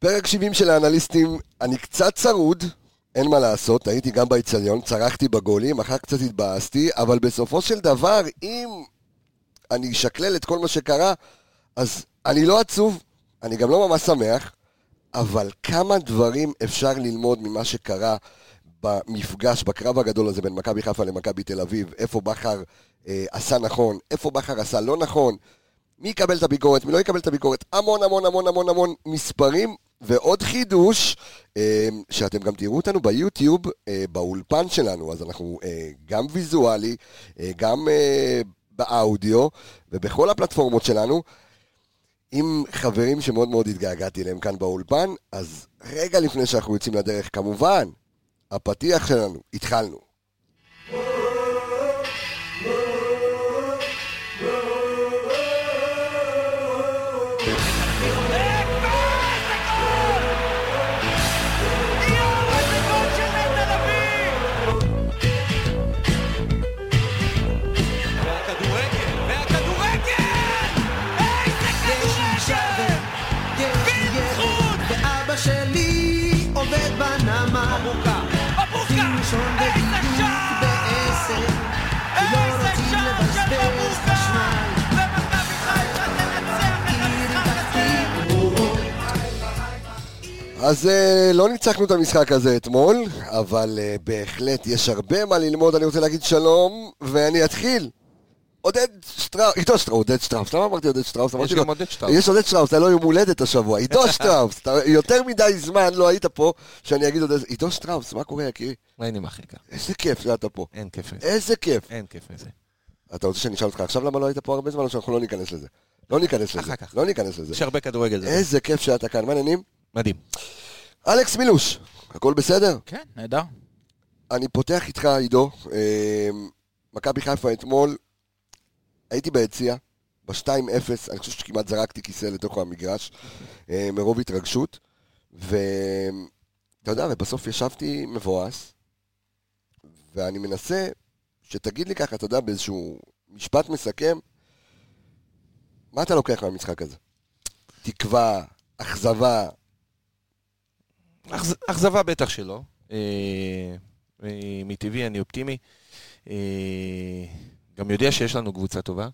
פרק 70 של האנליסטים, אני קצת צרוד, אין מה לעשות, הייתי גם באיצטדיון, צרחתי בגולים, אחר קצת התבאסתי, אבל בסופו של דבר, אם אני אשקלל את כל מה שקרה, אז אני לא עצוב, אני גם לא ממש שמח, אבל כמה דברים אפשר ללמוד ממה שקרה במפגש, בקרב הגדול הזה בין מכבי חיפה למכבי תל אביב, איפה בכר אה, עשה נכון, איפה בכר עשה לא נכון, מי יקבל את הביקורת, מי לא יקבל את הביקורת, המון המון המון המון המון מספרים, ועוד חידוש, אה, שאתם גם תראו אותנו ביוטיוב, אה, באולפן שלנו, אז אנחנו אה, גם ויזואלי, גם באודיו, ובכל הפלטפורמות שלנו. עם חברים שמאוד מאוד התגעגעתי אליהם כאן באולפן, אז רגע לפני שאנחנו יוצאים לדרך, כמובן, הפתיח שלנו, התחלנו. אז אה, לא ניצחנו את המשחק הזה אתמול, אבל אה, בהחלט יש הרבה מה ללמוד, אני רוצה להגיד שלום, ואני אתחיל. עודד שטראוס, עידו שטראוס, עודד שטראוס, למה אמרתי עודד שטראוס? לו, גם עודד שטראוס. יש עודד שטראוס, היה לו יום הולדת השבוע, עידו שטראוס, יותר מדי זמן לא היית פה, שאני אגיד עודד, עידו שטראוס, מה קורה יקירי? אין לי מחלקה. איזה כיף שאתה פה, אין כיף מזה. איזה כיף. אין כיף מזה. אתה רוצה שאני אשאל אותך עכשיו למה לא היית פה הרבה זמן, או שאנחנו לא ניכנס לזה? לא ניכנס לזה, אחר כך. לא ניכנס לזה. יש הרבה כדורגל. זה איזה כיף שאתה כאן, מה העניינים? מדהים. אלכס מילוש, הכל בסדר? כן, נהדר. אני פותח איתך, עידו. אה, מכבי חיפה אתמול, הייתי ביציע, ב-2-0, אני חושב שכמעט זרקתי כיסא לתוך המגרש, אה, מרוב התרגשות, ואתה יודע, ובסוף ישבתי מבואס, ואני מנסה שתגיד לי ככה, אתה יודע, באיזשהו משפט מסכם, מה אתה לוקח מהמשחק הזה? תקווה, אכזבה, אכז- אכזבה בטח שלא. אה, אה, מטבעי אני אופטימי. אה, גם יודע שיש לנו קבוצה טובה.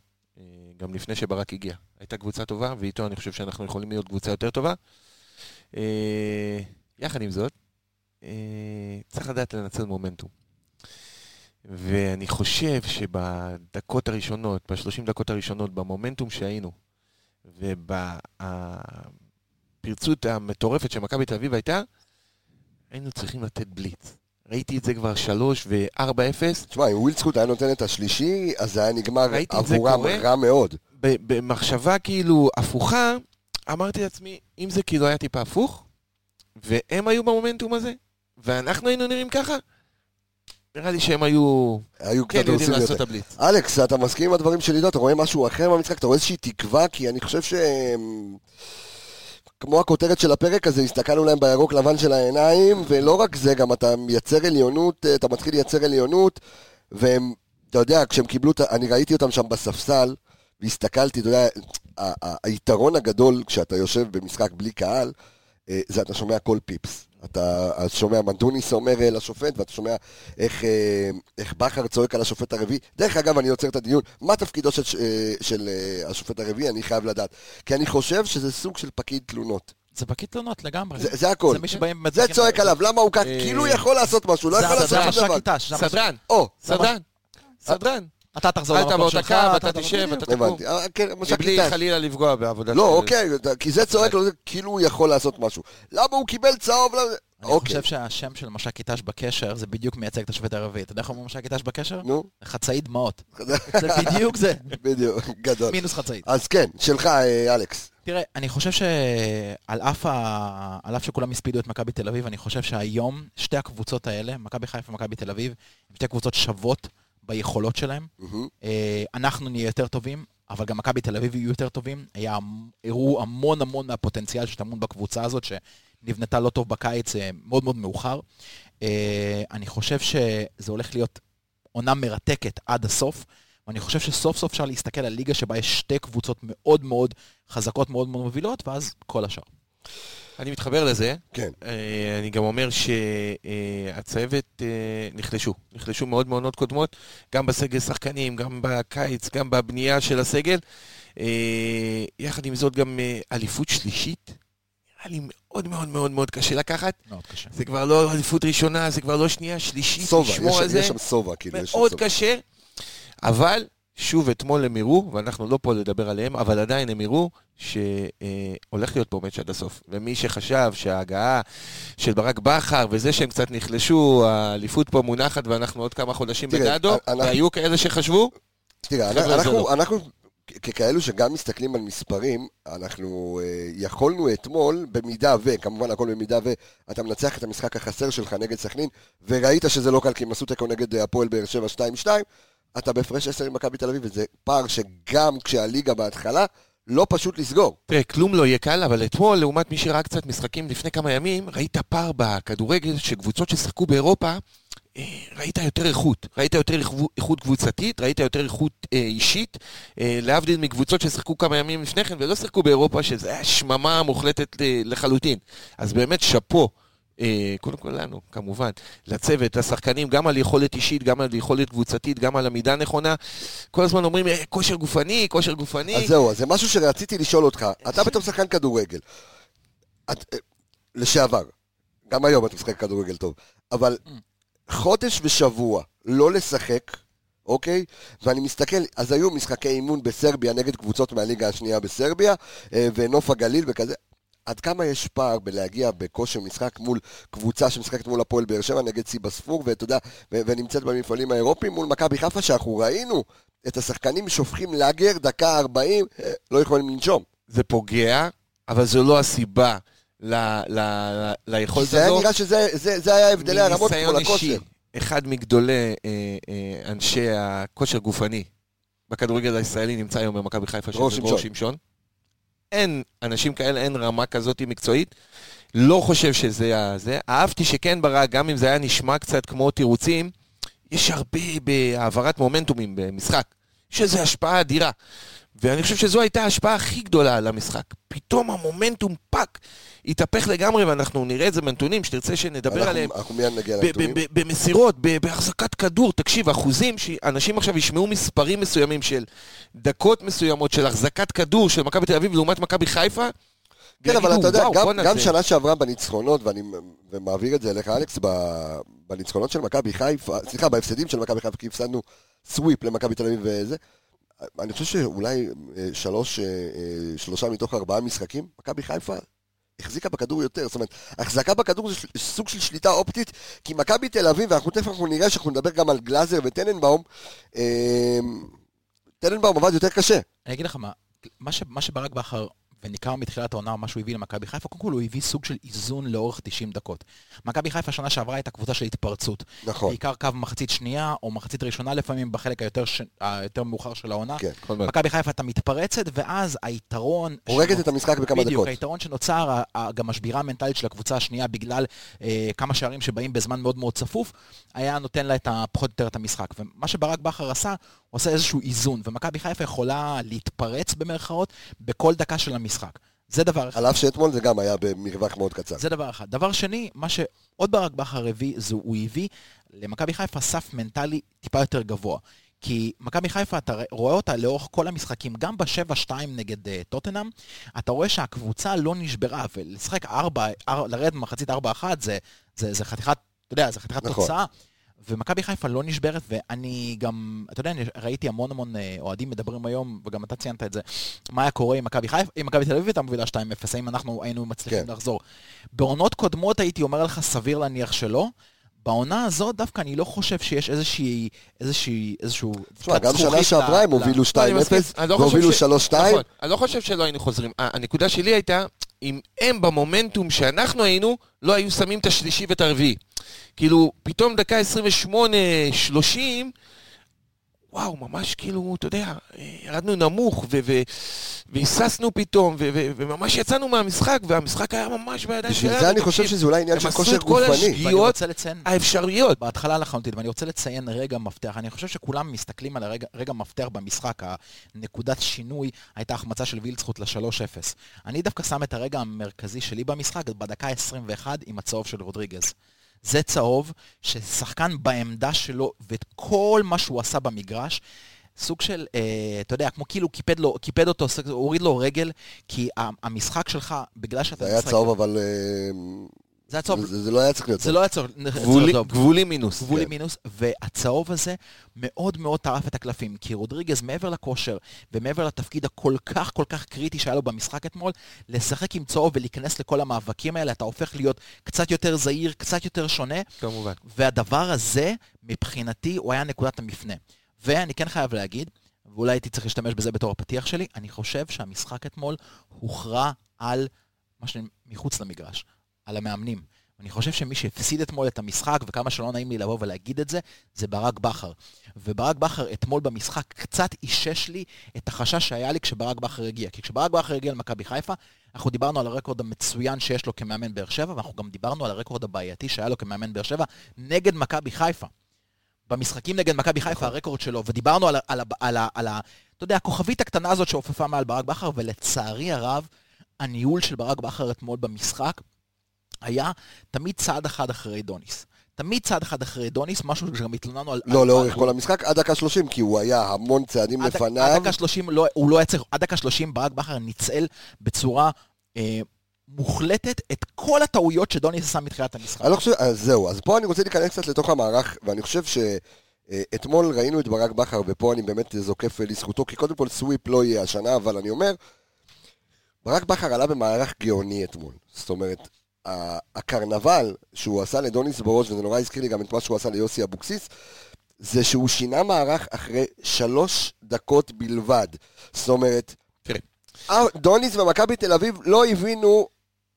גם לפני שברק הגיע. הייתה קבוצה טובה, ואיתו אני חושב שאנחנו יכולים להיות קבוצה יותר טובה. יחד עם זאת, צריך לדעת לנצל מומנטום. ואני חושב שבדקות הראשונות, ב-30 דקות הראשונות, במומנטום שהיינו, ובפרצות המטורפת שמכבי תל אביב הייתה, היינו צריכים לתת בליץ. ראיתי את זה כבר 3 ו-4-0, תשמע, אם ווילדסחוט היה נותן את השלישי, אז זה היה נגמר עבורם. רע מאוד. במחשבה כאילו הפוכה, אמרתי לעצמי, אם זה כאילו היה טיפה הפוך, והם היו במומנטום הזה, ואנחנו היינו נראים ככה, נראה לי שהם היו היו כן יודעים לעשות. את הבליץ. אלכס, אתה מסכים עם הדברים של עידו? אתה רואה משהו אחר במשחק? אתה רואה איזושהי תקווה? כי אני חושב ש... כמו הכותרת של הפרק הזה, הסתכלנו להם בירוק לבן של העיניים, ולא רק זה, גם אתה מייצר עליונות, אתה מתחיל לייצר עליונות, והם, אתה יודע, כשהם קיבלו, אני ראיתי אותם שם בספסל, והסתכלתי, אתה יודע, היתרון הגדול כשאתה יושב במשחק בלי קהל, אה, זה אתה שומע כל פיפס. אתה אז שומע מנדוניס אומר אה, לשופט, ואתה שומע איך, אה, איך בכר צועק על השופט הרביעי. דרך אגב, אני עוצר את הדיון, מה תפקידו של, אה, של השופט הרביעי? אני חייב לדעת. כי אני חושב שזה סוג של פקיד תלונות. זה פקיד תלונות לגמרי. זה, זה הכל. זה מי שבאים... זה צועק עליו, למה הוא? אה, כאילו הוא יכול לעשות משהו, לא יכול לעשות שום המש"ק דבר. איתה, שזה המש"ק- סדרן, סדרן, סדרן. אתה תחזור למקום שלך, הקו, אתה אתה תשב, אתה תקום. הבנתי. אה, כן, מש"ק מבלי. חלילה לפגוע בעבודה לא, אוקיי, כי זה צועק לו, כאילו הוא יכול לעשות משהו. למה הוא קיבל צהוב? אני אוקיי, חושב שהשם של מש"ק אית"ש בקשר זה בדיוק מייצג את השופט הרביעי. אתה יודע איך אומרים מש"ק אית"ש בקשר? נו, חצאי דמעות. זה בדיוק זה. בדיוק, גדול. מינוס חצאית. אז כן, שלך, אה, אלכס. תראה, אני חושב שעל אף, ה... על אף שכולם הספידו את מכבי תל אביב, אני חושב שהיום שתי הקבוצות האלה, מכבי חיפה ומכבי תל אביב, הן שתי קבוצות שוות ביכולות. מהמם. אה, אנחנו נהיה יותר טובים, אבל גם מכבי תל אביב יהיו יותר טובים. היה, הראו המון המון מהפוטנציאל שטמון בקבוצה הזאת, שנבנתה לא טוב בקיץ, אה, מאוד מאוד מאוחר. אה, אני חושב שזה הולך להיות עונה מרתקת עד הסוף, ואני חושב שסוף סוף אפשר להסתכל על ליגה שבה יש שתי קבוצות מאוד מאוד חזקות, מאוד מאוד מובילות, ואז כל השאר. אני מתחבר לזה. כן. אה, אני גם אומר שהצוות נחלשו. נחלשו מאוד מעונות קודמות, גם בסגל שחקנים, גם בקיץ, גם בבנייה של הסגל. אה, יחד עם זאת גם אה, אליפות שלישית. נראה לי מאוד מאוד מאוד מאוד קשה לקחת. מאוד קשה. זה כבר לא אליפות ראשונה, זה כבר לא שנייה, שלישית, סובה, לשמור על יש- זה. יש שם סובה, כאילו, מאוד סובה. קשה, אבל שוב אתמול הם הראו, ואנחנו לא פה לדבר עליהם, אבל עדיין הם הראו שהולך להיות פה מאץ' עד הסוף. ומי שחשב שההגעה של ברק בכר וזה שהם קצת נחלשו, האליפות פה מונחת ואנחנו עוד כמה חודשים בגדו, אנחנו- והיו כאלה שחשבו, תראה, אנחנו, לא. אנחנו ככאלו שגם מסתכלים על מספרים, אנחנו אה, יכולנו אתמול, במידה ו, כמובן הכל במידה ו, אתה מנצח את המשחק החסר שלך נגד סכנין, וראית שזה לא קל, כי הם עשו תיקו נגד אה, הפועל באר שבע 2-2, אתה בהפרש 10 עם מכבי תל אביב, וזה פער שגם כשהליגה בהתחלה, לא פשוט לסגור. תראה, כלום לא יהיה קל, אבל אתמול, לעומת מי שראה קצת משחקים לפני כמה ימים, ראית פער בכדורגל שקבוצות ששיחקו באירופה, אה, ראית יותר איכות. ראית יותר איכו- איכות קבוצתית, ראית יותר איכות אה, אישית, אה, להבדיל מקבוצות ששיחקו כמה ימים לפני כן ולא שיחקו באירופה, שזה היה שממה מוחלטת לחלוטין. אז באמת שאפו. אה, קודם כל לנו, כמובן, לצוות, לשחקנים, גם על יכולת אישית, גם על יכולת קבוצתית, גם על עמידה נכונה. כל הזמן אומרים, "אה, כושר גופני, כושר גופני. אז זהו, זה משהו שרציתי לשאול אותך. אתה בתור שחקן כדורגל, את, אה, לשעבר, גם היום אתה משחק כדורגל טוב, אבל חודש ושבוע לא לשחק, אוקיי? ואני מסתכל, אז היו משחקי אימון בסרביה נגד קבוצות מהליגה השנייה בסרביה, ונוף הגליל וכזה. עד כמה יש פער בלהגיע בכושר משחק מול קבוצה שמשחקת מול הפועל באר שבע נגד סיבה ספור, ואתה יודע, ונמצאת במפעלים האירופיים מול מכבי חיפה, שאנחנו ראינו את השחקנים שופכים לאגר, דקה 40, אה, לא יכולים לנשום. זה פוגע, אבל זו לא הסיבה ל, ל, ל, ליכולת זה היה. נראה שזה זה, זה היה הבדלי הרמות מול הכושר. אחד מגדולי אה, אה, אנשי הכושר גופני בכדורגל הישראלי נמצא היום במכבי חיפה, שזה דרור שמשון. אין אנשים כאלה, אין רמה כזאת מקצועית. לא חושב שזה ה- זה. אהבתי שכן ברק, גם אם זה היה נשמע קצת כמו תירוצים, יש הרבה בהעברת מומנטומים במשחק, שזה השפעה אדירה. ואני חושב שזו הייתה ההשפעה הכי גדולה על המשחק. פתאום המומנטום fuck, התהפך לגמרי, ואנחנו נראה את זה בנתונים, שתרצה שנדבר אנחנו- עליהם. אנחנו מיד נגיע לנתונים. במסירות, בהחזקת כדור, תקשיב, אחוזים שאנשים עכשיו ישמעו מספרים מסוימים של דקות מסוימות של החזקת כדור של מכבי תל אביב לעומת מכבי חיפה. כן, אבל אתה יודע, "וואו, גם, גם זה-" שנה שעברה בניצחונות, ואני ומעביר את זה אליך, אלכס, בניצחונות של מכבי חיפה, סליחה, בהפסדים של מכבי חיפה, כי הפסדנו סוויפ למכבי תל אביב וזה, אני חושב שאולי אה, שלוש, אה, אה, שלושה מתוך ארבעה משחקים, מכבי חיפה החזיקה בכדור יותר, זאת אומרת, החזקה בכדור זה סוג של שליטה אופטית, כי מכבי תל אביב, ואנחנו תכף אנחנו נראה שאנחנו נדבר גם על גלאזר וטננבאום, טננבאום עבד יותר קשה. אני אגיד לך מה, מה, ש, מה שברק בכר, וניכר מתחילת העונה, מה שהוא הביא למכבי חיפה, קודם כל הוא הביא סוג של איזון לאורך 90 דקות. מכבי חיפה שנה שעברה הייתה קבוצה של התפרצות. נכון. בעיקר קו מחצית שנייה, או מחצית ראשונה לפעמים, בחלק היותר, ש... היותר מאוחר של העונה. כן. כל הזמן. מכבי חיפה הייתה מתפרצת, ואז היתרון... הורגת שנוצ- את המשחק בכמה בדיוק, דקות. היתרון שנוצר, גם השבירה המנטלית של הקבוצה השנייה בגלל אה, כמה שערים שבאים בזמן מאוד מאוד צפוף, היה נותן לה את ה- פחות או יותר את המשחק. ומה שברק בכר עשה, הוא עשה איזשהו איזון, ומכבי חיפה יכולה להתפרץ במרכאות בכל דקה של המשחק. זה דבר אחד. על אף שאתמול זה גם היה במרווח מאוד קצר. זה דבר אחד. דבר שני, מה שעוד ברק בכר הביא, זה הוא הביא למכבי חיפה סף מנטלי טיפה יותר גבוה. כי מכבי חיפה, אתה רואה אותה לאורך כל המשחקים, גם ב-7-2 נגד uh, טוטנאם, אתה רואה שהקבוצה לא נשברה, ולשחק 4, 4 לרדת במחצית 4-1 זה, זה, זה חתיכת, אתה יודע, זה חתיכת נכון. תוצאה. ומכבי חיפה לא נשברת, ואני גם, אתה יודע, אני ראיתי המון המון אה, אוהדים מדברים היום, וגם אתה ציינת את זה, מה היה קורה אם מכבי חיפה, אם מכבי תל אביב הייתה מובילה 2-0, האם אנחנו היינו מצליחים כן. לחזור. בעונות קודמות הייתי אומר לך, סביר להניח שלא. בעונה הזאת דווקא אני לא חושב שיש איזושהי, איזושהי, איזשהו... תשמע, גם שנה שעברה הם הובילו לא, אני מסכים. 2-0 אני לא חושב והובילו ש- 3-2. נכון, אני לא חושב שלא היינו חוזרים. הנקודה שלי הייתה, אם הם במומנטום שאנחנו היינו, לא היו שמים את השלישי ואת הרביעי. כאילו, פתאום דקה 28-30, וואו, ממש כאילו, אתה יודע, אה, ירדנו נמוך, והיססנו פתאום, וממש יצאנו מהמשחק, והמשחק היה ממש בידיים שלנו. בשביל זה אני חושב. שזה אולי עניין הם של עשו כושר את כל גופני. השגיאות. ואני רוצה לציין, האפשריות. בהתחלה לחלוטין, ואני רוצה לציין רגע מפתח. אני חושב שכולם מסתכלים על הרגע רגע מפתח במשחק, הנקודת שינוי הייתה החמצה של וילצחוט ל-3-0. אני דווקא שם את הרגע המרכזי שלי במשחק, בדקה 21 עם הצהוב של רודריגז. זה צהוב ששחקן בעמדה שלו ואת כל מה שהוא עשה במגרש, סוג של, אה, אתה יודע, כמו כאילו קיפד, לו, קיפד אותו, הוריד לו רגל, כי המשחק שלך, בגלל שאתה זה היה צהוב, אבל... זה היה צהוב, זה זה לא היה צריך להיות זה צהוב. לא היה צהוב, גבולי- צהוב. גבולי מינוס. גבולי כן. מינוס, והצהוב הזה מאוד מאוד טרף את הקלפים, כי רודריגז מעבר לכושר ומעבר לתפקיד הכל כך כל כך קריטי שהיה לו במשחק אתמול, לשחק עם צהוב ולהיכנס לכל המאבקים האלה, אתה הופך להיות קצת יותר זהיר, קצת יותר שונה, כמובן. והדבר הזה, מבחינתי, הוא היה נקודת המפנה. ואני כן חייב להגיד, ואולי הייתי צריך להשתמש בזה בתור הפתיח שלי, אני חושב שהמשחק אתמול הוכרע על מה שמחוץ למגרש, על המאמנים. אני חושב שמי שהפסיד אתמול את המשחק, וכמה שלא נעים לי לבוא ולהגיד את זה, זה ברק בכר. וברק בכר אתמול במשחק קצת אישש לי את החשש שהיה לי כשברק בכר הגיע. כי כשברק בכר הגיע למכבי חיפה, אנחנו דיברנו על הרקורד המצוין שיש לו כמאמן באר שבע, ואנחנו גם דיברנו על הרקורד הבעייתי שהיה לו כמאמן באר שבע נגד מכבי חיפה. במשחקים נגד מכבי חיפה, הרקורד שלו, ודיברנו על, על, על, על, אתה יודע, הכוכבית הקטנה הזאת שעופפה מעל ברק בכר, ולצערי הרב, הניהול של ברק בכר אתמול במשחק היה תמיד צעד אחד אחרי דוניס. תמיד צעד אחד אחרי דוניס, משהו שגם התלוננו על... לא, לאורך כל המשחק, עד דקה 30, כי הוא היה המון צעדים עד- לפניו. עד דקה 30, לא, הוא לא היה צריך, עד דקה 30 ברק בכר ניצל בצורה אה, מוחלטת את כל הטעויות שדוניס עשה מתחילת המשחק. אני לא חושב, אז זהו, אז פה אני רוצה להיכנס קצת לתוך המערך, ואני חושב שאתמול ראינו את ברק בכר, ופה אני באמת זוקף לזכותו, כי קודם כל סוויפ לא יהיה השנה, אבל אני אומר, ברק בכר עלה במערך גאוני אתמול. זאת אומרת, הקרנבל שהוא עשה לדוניס בראש, וזה נורא הזכיר לי גם את מה שהוא עשה ליוסי אבוקסיס, זה שהוא שינה מערך אחרי שלוש דקות בלבד. זאת אומרת. אה, דוניס ומכבי תל אביב לא הבינו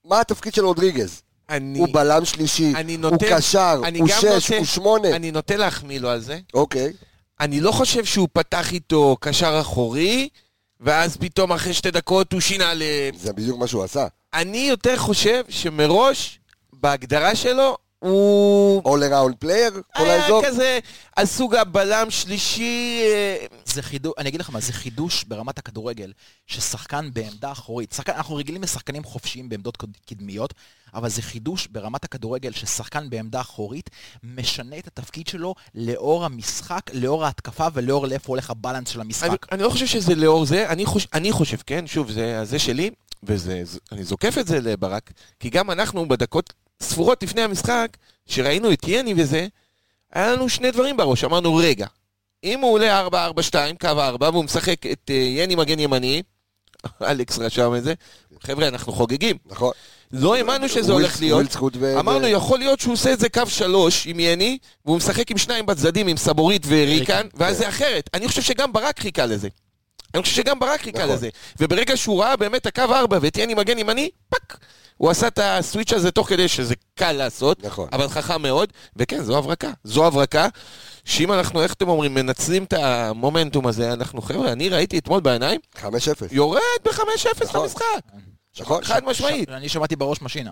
מה התפקיד של רודריגז. אני, הוא בלם שלישי, אני הוא נוטה- קשר, אני הוא שש, נוטה- הוא שמונה. אני נוטה להחמיא לו על זה. אוקיי. אני לא חושב שהוא פתח איתו קשר אחורי, ואז פתאום אחרי שתי דקות הוא שינה ל... זה בדיוק מה שהוא עשה. אני יותר חושב שמראש, בהגדרה שלו, הוא... All around player, כל היה האזור. כזה על סוג הבלם שלישי... אה, זה חידוש, אני אגיד לך מה, זה חידוש ברמת הכדורגל, ששחקן בעמדה אחורית, שחקן, אנחנו רגילים לשחקנים חופשיים בעמדות קד- קדמיות, אבל זה חידוש ברמת הכדורגל ששחקן בעמדה אחורית משנה את התפקיד שלו לאור המשחק, לאור ההתקפה ולאור לאיפה הולך הבלנס של המשחק. אני, אני לא חושב שזה לאור זה, אני, חוש, אני חושב, כן, שוב, זה זה שלי, ואני זוקף את זה לברק, כי גם אנחנו בדקות ספורות לפני המשחק, שראינו את יני וזה, היה לנו שני דברים בראש, אמרנו, רגע, אם הוא עולה 4-4-2, קו 4, והוא משחק את uh, יני מגן ימני, אלכס רשם את זה, חבר'ה, אנחנו חוגגים. נכון. לא האמנו שזה הולך להיות. אמרנו, יכול להיות שהוא עושה את זה קו שלוש עם יני, והוא משחק עם שניים בצדדים, עם סבורית וריקן, ריקן, ואז כן. זה אחרת. אני חושב שגם ברק חיכה לזה. אני חושב שגם ברק חיכה נכון. לזה. וברגע שהוא ראה באמת הקו ארבע ואת יני מגן ימני, fuck! הוא עשה את הסוויץ' הזה תוך כדי שזה קל לעשות, נכון. אבל חכם מאוד, וכן, זו הברקה. זו הברקה, שאם אנחנו, איך אתם אומרים, מנצלים את המומנטום הזה, אנחנו, חבר'ה, אני ראיתי אתמול בעיניים, 5-0. יורד ב-5-0 נכון. למשחק. נכון. חד משמעית. אני שמעתי בראש משינה.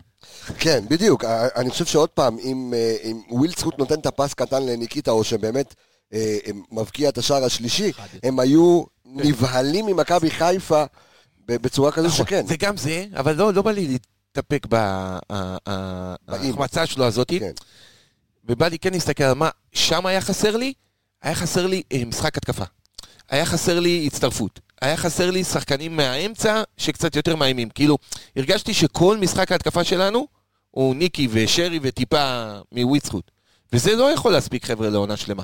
כן, בדיוק. ה- אני חושב שעוד פעם, אם, אה, אם ווילדסחוט נותן את הפס קטן לניקיטה, או שבאמת אה, אה, מבקיע את השער השלישי. הם היו נבהלים ממכבי חיפה ב- בצורה כזו נכון, שכן. זה גם זה, אבל לא, לא בא לי להתאפק בהחמצה שלו הזאתי, כן. ובא לי כן להסתכל על מה שם היה חסר לי, היה חסר לי אה, משחק התקפה. היה חסר לי הצטרפות. היה חסר לי שחקנים מהאמצע שקצת יותר מאיימים. כאילו, הרגשתי שכל משחק ההתקפה שלנו הוא ניקי ושרי וטיפה מוויצחוט. וזה לא יכול להספיק, חבר'ה, לעונה שלמה.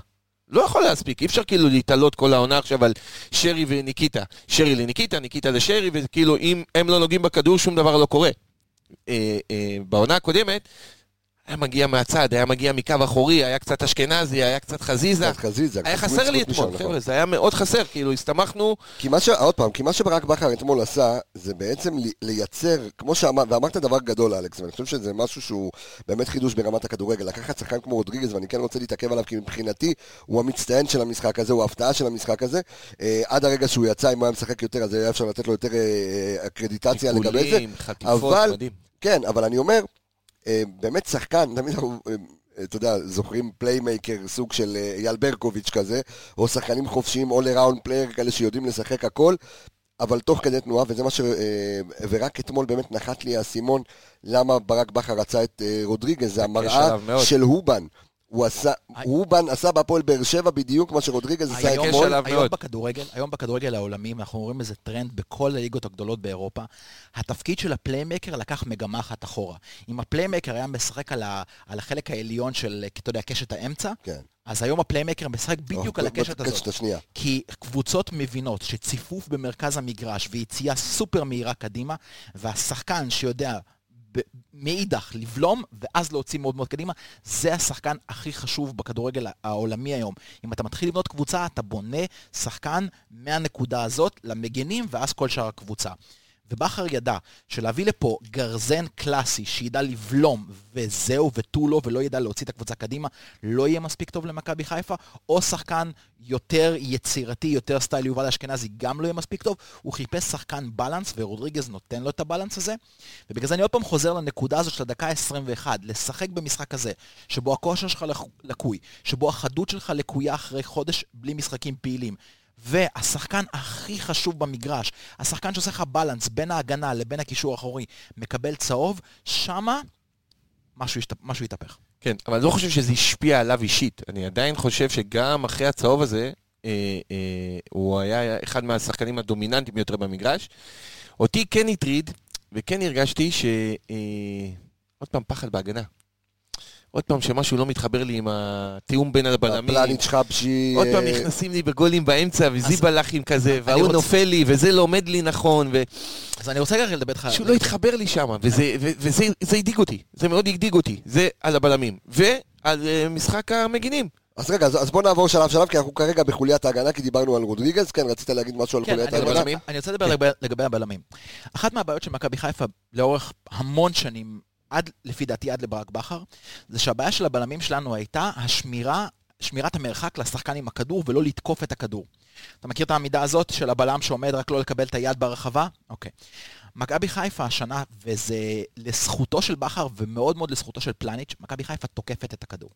לא יכול להספיק, אי אפשר כאילו להתעלות כל העונה עכשיו על שרי וניקיטה. שרי לניקיטה, ניקיטה לשרי, וכאילו אם הם לא נוגעים בכדור שום דבר לא קורה. אה, אה, בעונה הקודמת היה מגיע מהצד, היה מגיע מקו אחורי, היה קצת אשכנזי, היה קצת חזיזה. קצת חזיזה. היה חסר לי אתמול, נכון. חבר'ה, זה היה מאוד חסר, כאילו, הסתמכנו... כי מה ש... עוד פעם, כי מה שברק בכר אתמול עשה, זה בעצם לי- לייצר, כמו שאמר, ואמרת דבר גדול, אלכס, ואני חושב שזה משהו שהוא באמת חידוש ברמת הכדורגל. לקחת שחקן כמו רודריגז, ואני כן רוצה להתעכב עליו, כי מבחינתי הוא המצטיין של המשחק הזה, הוא ההפתעה של המשחק הזה. אה, עד הרגע שהוא יצא, אם הוא היה משחק יותר, אז היה אפשר לתת לו יותר אה, אה, אקרדיטציה לגבי זה. טיפולים, חטיפות, אבל- מדהים. כן, אבל אני אומר, אה, באמת שחקן, תמיד אנחנו, אה, אתה יודע, זוכרים playmaker, סוג של אה, אייל ברקוביץ' כזה, או שחקנים חופשיים, all around player כאלה שיודעים לשחק הכל, אבל תוך כדי תנועה, וזה מה ש... אה, ורק אתמול באמת נחת לי האסימון, למה ברק בכר רצה את אה, רודריגז, זה המראה. של הובן. הוא עשה, הובן עשה בהפועל באר שבע בדיוק מה שרודריגז עשה אתמול. היום. בכדורגל, היום בכדורגל העולמי, אנחנו רואים איזה טרנד בכל הליגות הגדולות באירופה. התפקיד של ה-playmaker לקח מגמה אחת אחורה. אם ה-playmaker היה משחק על, ה, על החלק העליון של, אתה יודע, קשת האמצע, כן. אז היום ה-playmaker משחק בדיוק על הקשת הזאת. השנייה. כי קבוצות מבינות שציפוף במרכז המגרש ויציאה סופר מהירה קדימה, והשחקן שיודע מאידך לבלום ואז להוציא מאוד מאוד קדימה, זה השחקן הכי חשוב בכדורגל העולמי היום. אם אתה מתחיל לבנות קבוצה, אתה בונה שחקן מהנקודה הזאת למגנים ואז כל שאר הקבוצה. ובכר ידע שלהביא לפה גרזן קלאסי שידע לבלום וזהו ותו לא ולא ידע להוציא את הקבוצה קדימה, לא יהיה מספיק טוב למכבי חיפה, או שחקן יותר יצירתי, יותר סטייל יובל אשכנזי, גם לא יהיה מספיק טוב. הוא חיפש שחקן בלנס ורודריגז נותן לו את הבלנס הזה. ובגלל זה אני עוד פעם חוזר לנקודה הזאת של הדקה ה-21, לשחק במשחק הזה, שבו הכושר שלך לק- לקוי, שבו החדות שלך לקויה אחרי חודש בלי משחקים פעילים. והשחקן הכי חשוב במגרש, השחקן שעושה לך בלנס בין ההגנה לבין הקישור האחורי, מקבל צהוב, שמה משהו, ישת... משהו יתהפך. כן, אבל אני לא חושב שזה השפיע עליו אישית. אני עדיין חושב שגם אחרי הצהוב הזה, אה, אה, הוא היה אחד מהשחקנים הדומיננטיים יותר במגרש. אותי כן הטריד, וכן הרגשתי ש... אה, עוד פעם, פחד בהגנה. עוד פעם, שמשהו לא מתחבר לי עם התיאום בין הבלמים. פלניץ' חבשי... עוד פעם נכנסים לי בגולים באמצע, וזיבלחים כזה, וההוא רוצה- נופל לי, וזה לא עומד לי נכון, אז אני רוצה רגע לדבר איתך... ושהוא לא התחבר לי שם, וזה ו- וזה זה הדאיג אותי, זה מאוד הדאיג אותי, זה על הבלמים, ועל אה, משחק המגינים. אז רגע, אז, אז בוא נעבור שלב שלב, כי אנחנו כרגע בחוליית ההגנה, כי דיברנו על רודריגז, כן, רצית להגיד משהו על כן, חוליית ההגנה? אני רוצה לדבר לגבי, לגבי הבלמים. אחת מהבעיות של מכבי חיפה לאורך המון שנים, עד, לפי דעתי עד לברק בכר, זה שהבעיה של הבלמים שלנו הייתה השמירה, שמירת המרחק לשחקן עם הכדור ולא לתקוף את הכדור. אתה מכיר את העמידה הזאת של הבלם שעומד רק לא לקבל את היד ברחבה? אוקיי. מכבי חיפה השנה, וזה לזכותו של בכר ומאוד מאוד לזכותו של פלניץ', מכבי חיפה תוקפת את הכדור.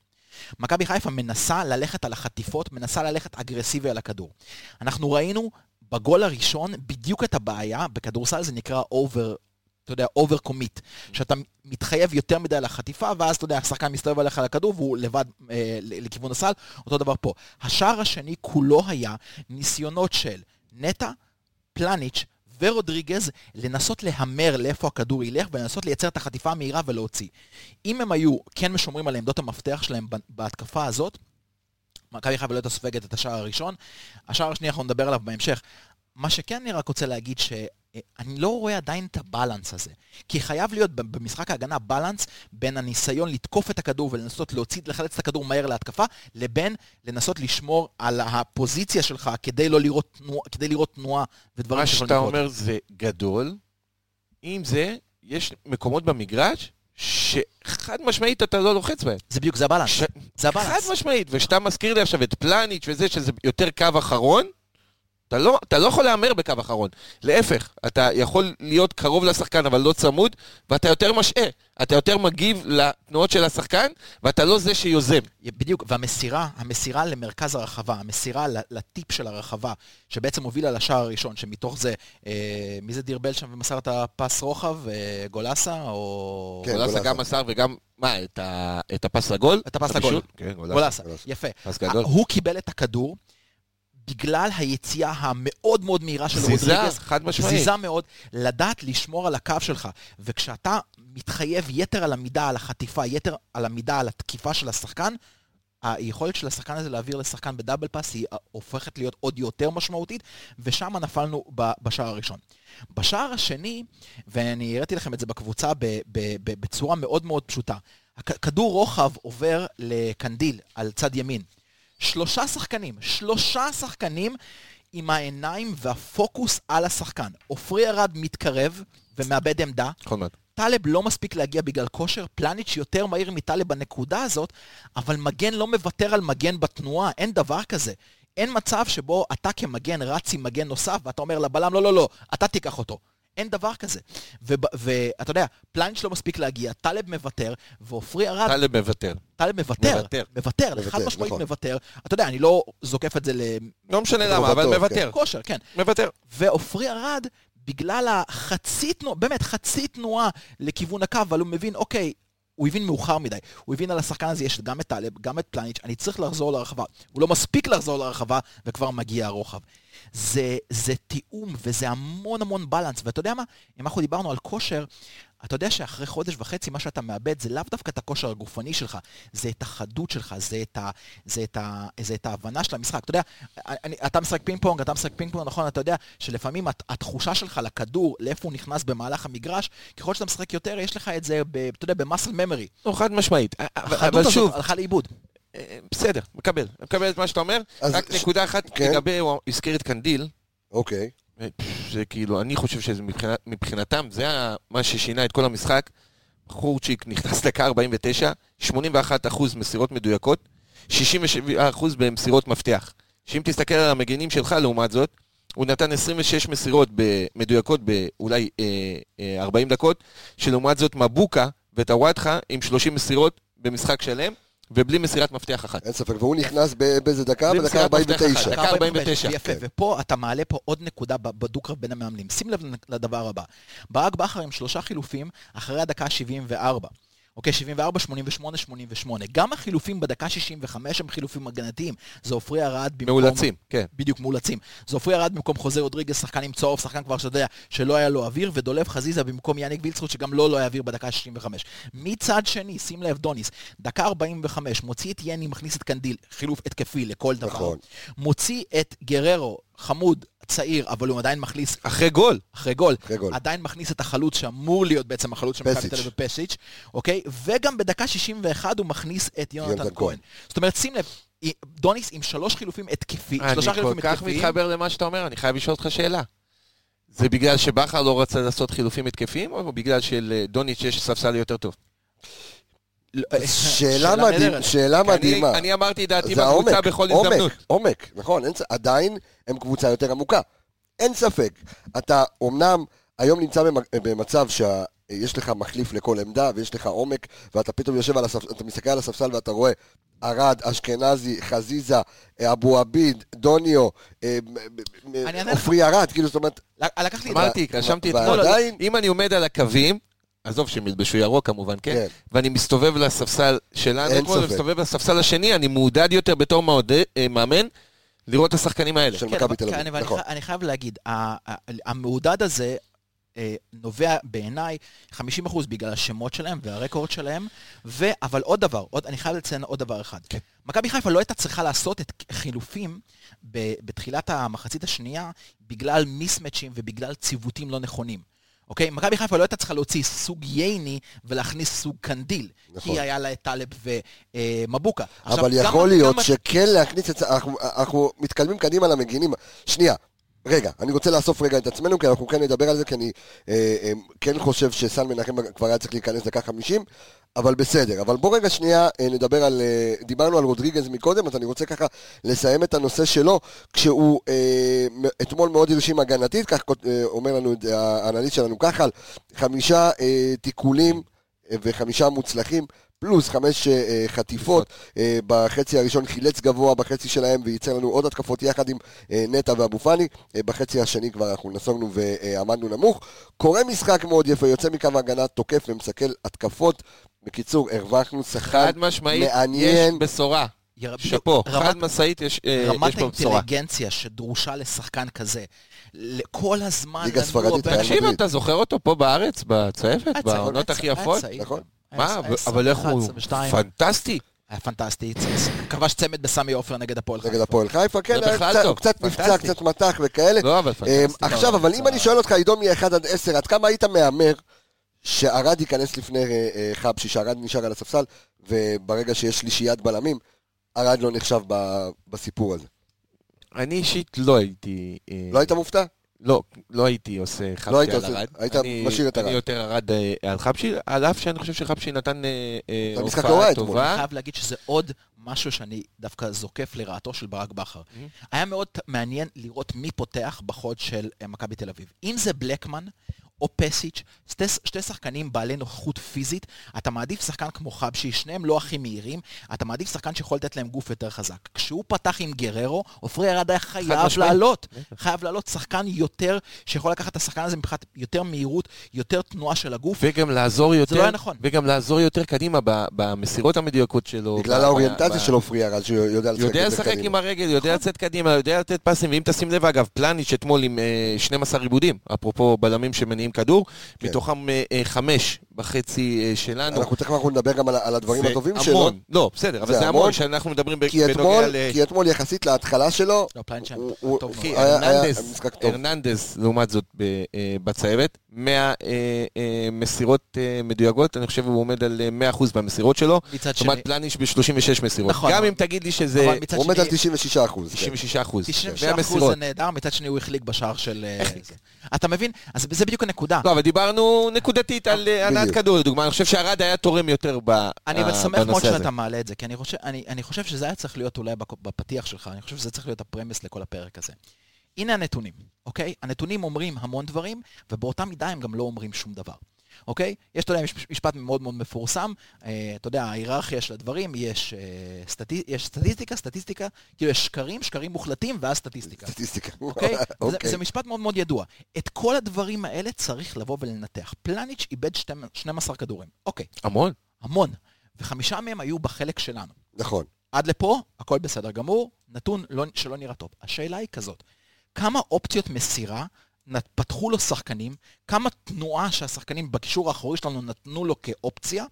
מכבי חיפה מנסה ללכת על החטיפות, מנסה ללכת אגרסיבי על הכדור. אנחנו ראינו בגול הראשון בדיוק את הבעיה, בכדורסל זה נקרא over, אתה יודע, over commit, שאתה מתחייב יותר מדי לחטיפה, ואז אתה יודע, השחקן מסתובב עליך על הכדור והוא לבד אה, לכיוון הסל, אותו דבר פה. השער השני כולו היה ניסיונות של נטע, פלניץ' ורודריגז לנסות להמר לאיפה הכדור ילך ולנסות לייצר את החטיפה המהירה ולהוציא. אם הם היו כן משומרים על עמדות המפתח שלהם בהתקפה הזאת, מכבי חיפה לא הייתה סופגת את השער הראשון. השער השני אנחנו נדבר עליו בהמשך. מה שכן אני רק רוצה להגיד שאני לא רואה עדיין את הבלנס הזה. כי חייב להיות במשחק ההגנה בלנס בין הניסיון לתקוף את הכדור ולנסות להוציא, לחלץ את הכדור מהר להתקפה, לבין לנסות לשמור על הפוזיציה שלך כדי לא לראות תנועה, כדי לראות תנועה ודברים מה שיכולים שאתה לקרות. אומר זה גדול, עם זה, יש מקומות במגרש שחד משמעית אתה לא לוחץ בהם. זה בדיוק, זה הבלנס. ש- זה חד הבלנס. משמעית, וכשאתה מזכיר לי עכשיו את פלניץ' וזה, שזה יותר קו אחרון, אתה לא, אתה לא יכול להמר בקו אחרון. להפך, אתה יכול להיות קרוב לשחקן אבל לא צמוד, ואתה יותר משעה. אתה יותר מגיב לתנועות של השחקן, ואתה לא זה שיוזם. בדיוק, והמסירה, המסירה למרכז הרחבה, המסירה לטיפ של הרחבה, שבעצם הובילה לשער הראשון, שמתוך זה, אה, מי זה דיר שם ומסר את הפס רוחב? אה, גולסה או... כן, גולסה גולסה. גם מסר וגם, מה, את, ה, את הפס לגול? את הפס? לגול. כן, גולסה. גולסה, גולסה. יפה. פס גדול. הוא קיבל את הכדור בגלל היציאה המאוד מאוד מהירה של זיזה, רודריגז. חד משמעית. זיזה מאוד, לדעת לשמור על הקו שלך. וכשאתה מתחייב יתר על המידה על החטיפה, יתר על המידה על התקיפה של השחקן, היכולת של השחקן הזה להעביר לשחקן בדאבל פאס היא הופכת להיות עוד יותר משמעותית, ושם נפלנו בשער הראשון. בשער השני, ואני הראיתי לכם את זה בקבוצה בצורה מאוד מאוד פשוטה, כדור רוחב עובר לקנדיל על צד ימין. שלושה שחקנים, שלושה שחקנים עם העיניים והפוקוס על השחקן. עופרי ארד מתקרב ומאבד עמדה. נכון מאוד. טלב לא מספיק להגיע בגלל כושר, פלניץ' יותר מהיר מטלב בנקודה הזאת, אבל מגן לא מוותר על מגן בתנועה, אין דבר כזה. אין מצב שבו אתה כמגן רץ עם מגן נוסף, ואתה אומר לבלם, לא, לא, לא, אתה תיקח אותו. אין דבר כזה. ואתה יודע, פלניץ' לא מספיק להגיע, טלב מוותר, ועופרי ארד, טלב מוותר. טלב מוותר, מוותר. חד משמעית נכון. מוותר. אתה יודע, אני לא זוקף את זה לא משנה למה, אבל כן. מוותר. לכושר, כן. מוותר. ועופרי ארד, בגלל החצי תנועה, באמת חצי תנועה לכיוון הקו, אבל הוא מבין, אוקיי, הוא הבין מאוחר מדי. הוא הבין על השחקן הזה, יש גם את טלב, גם את פלניץ', אני צריך לחזור לרחבה. הוא לא מספיק לחזור לרחבה, וכבר מגיע הרוחב. זה, זה תיאום, וזה המון המון balance. ואתה יודע מה? אם אנחנו דיברנו על כושר, אתה יודע שאחרי חודש וחצי מה שאתה מאבד זה לאו דווקא את הכושר הגופני שלך, זה את החדות שלך, זה את, ה, זה את, ה, זה את ההבנה של המשחק. אתה יודע, אני, אתה משחק פינג פונג, אתה משחק פינג פונג, נכון, אתה יודע שלפעמים הת- התחושה שלך לכדור, לאיפה הוא נכנס במהלך המגרש, ככל שאתה משחק יותר, יש לך את זה, ב, אתה יודע, במסל ממרי. לא, חד משמעית. אבל- החדות אבל הזאת שוב, הלכה לאיבוד. אה, בסדר, מקבל. מקבל את מה שאתה אומר. רק ש- נקודה אחת כן. לגבי, הוא הזכיר את קנדיל. אוקיי. זה כאילו, אני חושב שזה מבחינת- מבחינתם, זה מה ששינה את כל המשחק. חורצ'יק נכנס דקה 49, 81% מסירות מדויקות, 67% במסירות מפתח. שאם תסתכל על המגינים שלך לעומת זאת, הוא נתן 26 מסירות מדויקות באולי אה, אה, 40 דקות, שלעומת זאת מבוקה וטוואטחה עם 30 מסירות במשחק שלם, ובלי מסירת מפתח אחת. אין ספק, והוא נכנס באיזה דקה? בדקה מסירת מפתח 49. אחת. דקה 49. יפה. ופה אתה מעלה פה עוד נקודה בדו-קרב בין המאמנים. שים לב לדבר הבא. ברק בכר עם שלושה חילופים אחרי הדקה 74. אוקיי, 74, 88, 88. גם החילופים בדקה 65 הם חילופים הגנתיים. זה עופרי ארד במקום... מאולצים, כן. בדיוק, מאולצים. זה עופרי ארד במקום חוזה רודריגז, שחקן עם צהוב, שחקן כבר שאתה יודע שלא היה לו אוויר, ודולב חזיזה במקום יאניק וילדסחוט, שגם לו לא היה אוויר בדקה 65. מצד שני, שים לב, דוניס, דקה 45, מוציא את יני, מכניס את קנדיל, חילוף התקפי לכל דבר. נכון. מוציא את גררו, חמוד, צעיר, אבל הוא עדיין מכניס אחרי גול. אחרי גול, אחרי גול. עדיין מכניס את החלוץ שאמור להיות בעצם החלוץ של מכבי. תל אביב פסיץ', אוקיי? וגם בדקה 61 הוא מכניס את יונתן כהן. כהן. זאת אומרת, שים לב, דוניס עם שלוש חילופים התקפי, אני שלושה כל חילופים כך התקפיים. מתחבר למה שאתה אומר, אני חייב לשאול אותך שאלה. זה בגלל שבכר לא רצה לעשות חילופים התקפיים, או בגלל שלדוניץ' יש ספסל יותר טוב? אה, שאלה מדהים-. שאלה מדהימה. אני אמרתי את דעתי זה בקבוצה בכל עומק, הזדמנות. עומק, נכון, עדיין הם קבוצה יותר עמוקה. אין ספק. אתה אומנם היום נמצא במ- במצב שיש לך מחליף לכל עמדה ויש לך עומק, ואתה פתאום יושב על הספסל, אתה מסתכל על הספסל ואתה רואה ארד, אשכנזי, חזיזה, אבו עביד, דוניו, אה. עופרי ארד, כאילו, זאת אומרת, לקח לי את אמרתי, רשמתי את... ועדיין- אם אני עומד על הקווים, עזוב שהם ילבשו ירוק כמובן, כן? כן. ואני מסתובב לספסל שלנו, אין ספק. ומסתובב לספסל השני, אני מעודד יותר בתור מעודד- אה, מאמן לראות את השחקנים האלה. של כן, מכבי תל אביב, נכון. אני חייב להגיד, המעודד הזה אה, נובע בעיניי 50% בגלל השמות שלהם והרקורד שלהם, ו... אבל עוד דבר, עוד, אני חייב לציין עוד דבר אחד. כן. מכבי חיפה לא הייתה צריכה לעשות את חילופים ב- בתחילת המחצית השנייה בגלל מיסמצ'ים ובגלל ציוותים לא נכונים. אוקיי? מכבי חיפה לא הייתה צריכה להוציא סוג ייני ולהכניס סוג קנדיל. נכון. כי היה לה את טלב ומבוקה. אבל יכול להיות שכן להכניס את זה, אנחנו, אנחנו מתקדמים קדימה למגינים. שנייה, רגע, אני רוצה לאסוף רגע את עצמנו, כי אנחנו כן נדבר על זה, כי אני אה, אה, כן חושב שסן מנחם כבר היה צריך להיכנס דקה 50, אבל בסדר. אבל בוא רגע שנייה אה, נדבר על, אה, דיברנו על רודריגז מקודם, אז אני רוצה ככה לסיים את הנושא שלו, כשהוא אה, אתמול מאוד הרשים הגנתית, כך אה, אומר לנו האנליסט שלנו ככה, חמישה אה, תיקולים אה, וחמישה מוצלחים. פלוס חמש אה, חטיפות, אה, בחצי הראשון חילץ גבוה בחצי שלהם וייצר לנו עוד התקפות יחד עם אה, נטע ואבו פאני, אה, בחצי השני כבר אנחנו נסוגנו ועמדנו נמוך. קורא משחק מאוד יפה, יוצא מקו ההגנה, תוקף ומסכל התקפות. בקיצור, הרווחנו שחקן חד משמעית, יש מעניין. בשורה. שאפו, רמת- חד משאית יש אה, רמת יש פה בשורה. האינטליגנציה שדרושה לשחקן כזה, כל הזמן ליגה ספרדית, תקשיב. אתה זוכר אותו פה בארץ, צעיר, בעונות הכי יפות? נכון. מה, אבל- אבל איך 21, הוא 22. פנטסטי. היה פנטסטי, כבש צמד בסמי עופר נגד הפועל נגד חיפה. הפועל חיפה, כן, טוב, הוא קצת נפצע. קצת מתח וכאלה. לא, אבל פנטסטי. עכשיו, לא, אבל זה- אם אני שואל אותך, עידו מ-1 עד 10, עד כמה היית מהמר שארד ייכנס לפני אה, אה, חבשי, שארד נשאר על הספסל, וברגע שיש שלישיית בלמים, ארד לא נחשב בסיפור הזה. אני אישית לא הייתי... אה, לא היית מופתע? לא, לא הייתי עושה לא היית על עושה- ארד. היית אני- משאיר את אני ארד. יותר ארד אה, על חבשי, על אף שאני חושב שחבשי נתן אה, אה, זה משחק לא רע הופעה אתמול. אני טובה. חייב להגיד שזה עוד משהו שאני דווקא זוקף לרעתו של ברק בכר. היה מאוד מעניין לראות מי פותח בחוד של אה, מכבי תל אביב. אם זה בלקמן או פסיץ', שתי, שתי שחקנים בעלי נוכחות פיזית, אתה מעדיף שחקן כמו חבשי, שניהם לא הכי מהירים, אתה מעדיף שחקן שיכול לתת להם גוף יותר חזק. כשהוא פתח עם גררו, עופרי ארד היה חייב. לעלות. חייב לעלות שחקן יותר, שיכול לקחת את השחקן הזה מבחינת יותר מהירות, יותר תנועה של הגוף. וגם לעזור יותר, לא היה נכון. וגם לעזור יותר קדימה במסירות המדויקות שלו. בגלל האוריינטציה של עופרי ארד, שהוא יודע לשחק יודע לשחק קדימה. עם הרגל, יודע לצאת קדימה, יודע לתת פסים, ואם תשים לב, אגב, פלניץ' אתמול עם אה, 12 עיבודים, אפרופו בלמים שמניעים כדור, כן. מתוכם אה, אה, חמש בחצי אה, שלנו. אנחנו תכף אנחנו נדבר גם על, על הדברים זה הטובים שלו. המון, לא, בסדר, אבל זה זה המון, המון שאנחנו מדברים ב- כי אתמול, בנוגע ל... כי אתמול יחסית להתחלה שלו, לא, שם, הוא- הוא- טוב הוא- מאוד. אחי, היה- היה הרננדז, משחק טוב. הרננדז, לעומת זאת, ב- אה, בצוות, 100 אה, אה, מסירות אה, מדויקות, אני חושב הוא עומד על אה, 100% במסירות שלו. מצד זאת אומרת, שני, פלניש ב-36 מסירות. נכון, גם אם תגיד לי שזה מצד הוא עומד על 96 אחוז. 96 אחוז. 96% זה נהדר, מצד שני הוא החליק בשער של... אתה מבין? אז זה בדיוק הנקודה. לא, אבל דיברנו נקודתית על אה, הנעת. כדור, לדוגמה. אני חושב שהרד היה תורם יותר ב- אני אבל אה, שמח מאוד בנושא הזה. שאתה מעלה את זה, כי אני חושב, אני, אני חושב שזה היה צריך להיות אולי בפתיח שלך, אני חושב שזה צריך להיות הפרמס לכל הפרק הזה. הנה הנתונים, אוקיי? הנתונים אומרים המון דברים, ובאותה מידה הם גם לא אומרים שום דבר. אוקיי? יש, אתה יודע, יש משפט מאוד מאוד מפורסם, אה, אתה יודע, ההיררכיה של הדברים, יש, אה, סטטי, יש סטטיסטיקה, סטטיסטיקה, כאילו יש שקרים, שקרים מוחלטים, ואז סטטיסטיקה. סטטיסטיקה. אוקיי? זה, אוקיי. זה משפט מאוד מאוד ידוע. את כל הדברים האלה צריך לבוא ולנתח. פלניץ' איבד 12 כדורים. אוקיי, המון. המון. וחמישה מהם היו בחלק שלנו. נכון. עד לפה, הכל בסדר גמור, נתון לא, שלא נראה טוב. השאלה היא כזאת, כמה אופציות מסירה פתחו לו שחקנים, כמה תנועה שהשחקנים בקישור האחורי שלנו נתנו לו כאופציה,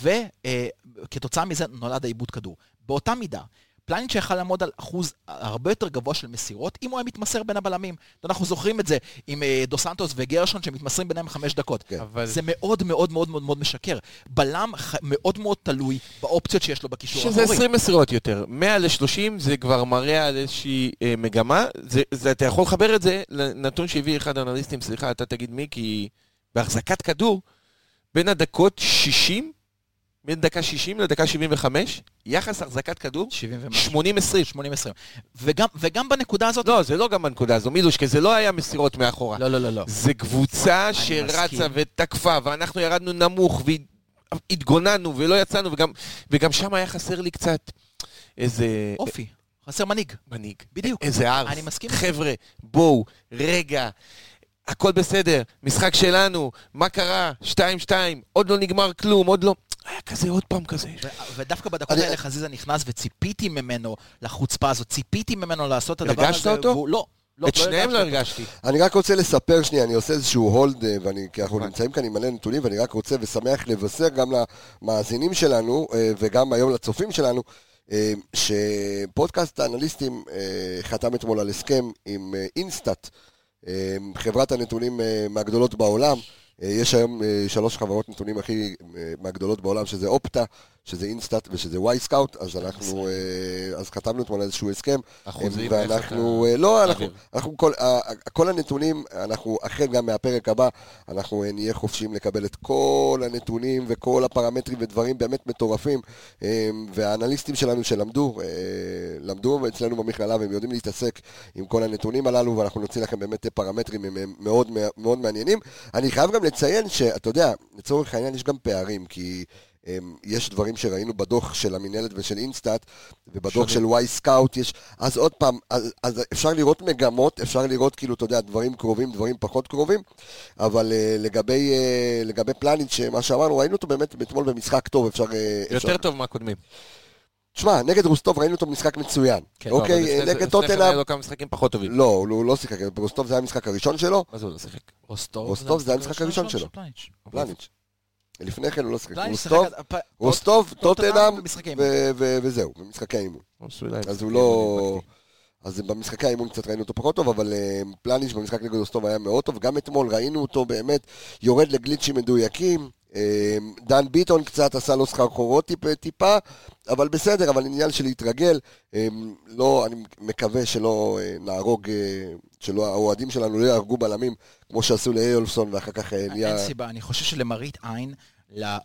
וכתוצאה מזה נולד העיבוד כדור. באותה מידה, פלניץ' יכל לעמוד על אחוז הרבה יותר גבוה של מסירות, אם הוא היה מתמסר בין הבלמים. אנחנו זוכרים את זה עם אה, דו סנטוס וגרשון שמתמסרים ביניהם חמש דקות. כן. אבל- זה מאוד מאוד מאוד מאוד מאוד משקר. בלם ח... מאוד מאוד תלוי באופציות שיש לו בקישור שזה האחורי. 20 מסירות יותר. 100 ל-30 זה כבר מראה על איזושהי אה, מגמה. זה, זה, אתה יכול לחבר את זה לנתון שהביא אחד האנליסטים, סליחה, אתה תגיד מי, כי בהחזקת כדור, בין הדקות 60, בין דקה 60 לדקה 75, יחס החזקת כדור, 70 ומשהו. 80-20. 80-20. וגם, וגם בנקודה הזאת... לא, זה לא גם בנקודה הזו, מילוש, כי זה לא היה מסירות מאחורה. לא, לא, לא, לא. זה קבוצה מסכים. שרצה ותקפה, ואנחנו ירדנו נמוך והתגוננו ולא יצאנו, וגם, וגם שם היה חסר לי קצת איזה אופי. חסר מנהיג. מנהיג. בדיוק. איזה ארס. אני מסכים. חבר'ה, בואו, רגע, הכל בסדר, משחק שלנו, מה קרה? 2-2, עוד לא נגמר כלום, עוד לא... היה כזה עוד פעם כזה. ו- ודווקא בדקות אני- האלה חזיזה נכנס וציפיתי ממנו לחוצפה הזאת, ציפיתי ממנו לעשות את הדבר הזה. הרגשת אותו? והוא לא. לא, את שניהם לא הרגשתי הרגשתי. אני רק רוצה לספר שנייה, אני עושה איזשהו הולד, אה, ואני, כי אנחנו? נמצאים כאן עם מלא נתונים, ואני רק רוצה ושמח לבשר גם למאזינים שלנו, אה, וגם היום לצופים שלנו, אה, שפודקאסט האנליסטים חתם אתמול על הסכם עם אינסטאט, חברת הנתונים אה, מהגדולות בעולם. אה, יש היום אה, שלוש חברות נתונים הכי מהגדולות בעולם, שזה אופטה, שזה אינסטאט ושזה וואי סקאוט, אז אנחנו, אה, אז חתמנו אתמול איזשהו הסכם. אחוזים, ואנחנו, אה, לא, אנחנו. אנחנו כל, כל הנתונים, אנחנו, החל גם מהפרק הבא, אנחנו אה, נהיה חופשיים לקבל את כל הנתונים וכל הפרמטרים ודברים באמת מטורפים. אה, והאנליסטים שלנו שלמדו, למדו אצלנו במכללה והם יודעים להתעסק עם כל הנתונים הללו, ואנחנו נוציא לכם באמת פרמטרים מאוד, מאוד מעניינים. אני חייב גם לציין שאתה יודע, לצורך העניין יש גם פערים, כי... הם, יש דברים שראינו בדוח של המינהלת ושל אינסטאט, ובדוח. של וואי סקאוט יש, אז עוד פעם, אז, אז אפשר לראות מגמות, אפשר לראות כאילו, אתה יודע, דברים קרובים, דברים פחות קרובים, אבל uh, לגבי, uh, לגבי פלניץ', שמה שאמרנו, ראינו אותו באמת אתמול במשחק טוב, אפשר... Uh, אפשר... יותר טוב מהקודמים. תשמע, נגד רוסטוב ראינו אותו במשחק מצוין. כן, לא, אבל אוקיי, זה- נגד לפני כן היה לו כמה משחקים פחות טובים. לא, הוא הוא לא שיחק, רוסטוב זה היה המשחק הראשון שלו, מה זה הוא לא שיחק? רוסטוב, רוסטוב זה המשחק הראשון שלו. פלניץ'. לפני כן הוא לא שיחק. שיחק עד- פ- רוסטוב, טוטנהאם טוטנאם, במשחקי ו- ו- וזהו, במשחקי האימון. אז הוא לא... אז במשחקי האימון קצת ראינו אותו פחות טוב, אבל אה, פלניץ' במשחק נגד אוסטוב היה מאוד טוב. גם אתמול ראינו אותו באמת יורד לגליצ'ים מדויקים. אה, דן ביטון קצת עשה לו סחרחורות טיפה, טיפה, אבל בסדר, אבל עניין של להתרגל. אה, לא, אני מקווה שלא אה, נהרוג, אה, שלא, האוהדים שלנו לא יהרגו בלמים, כמו שעשו לאיולפסון, ואחר כך אה, נהיה... אין סיבה, אני חושב שלמראית עין,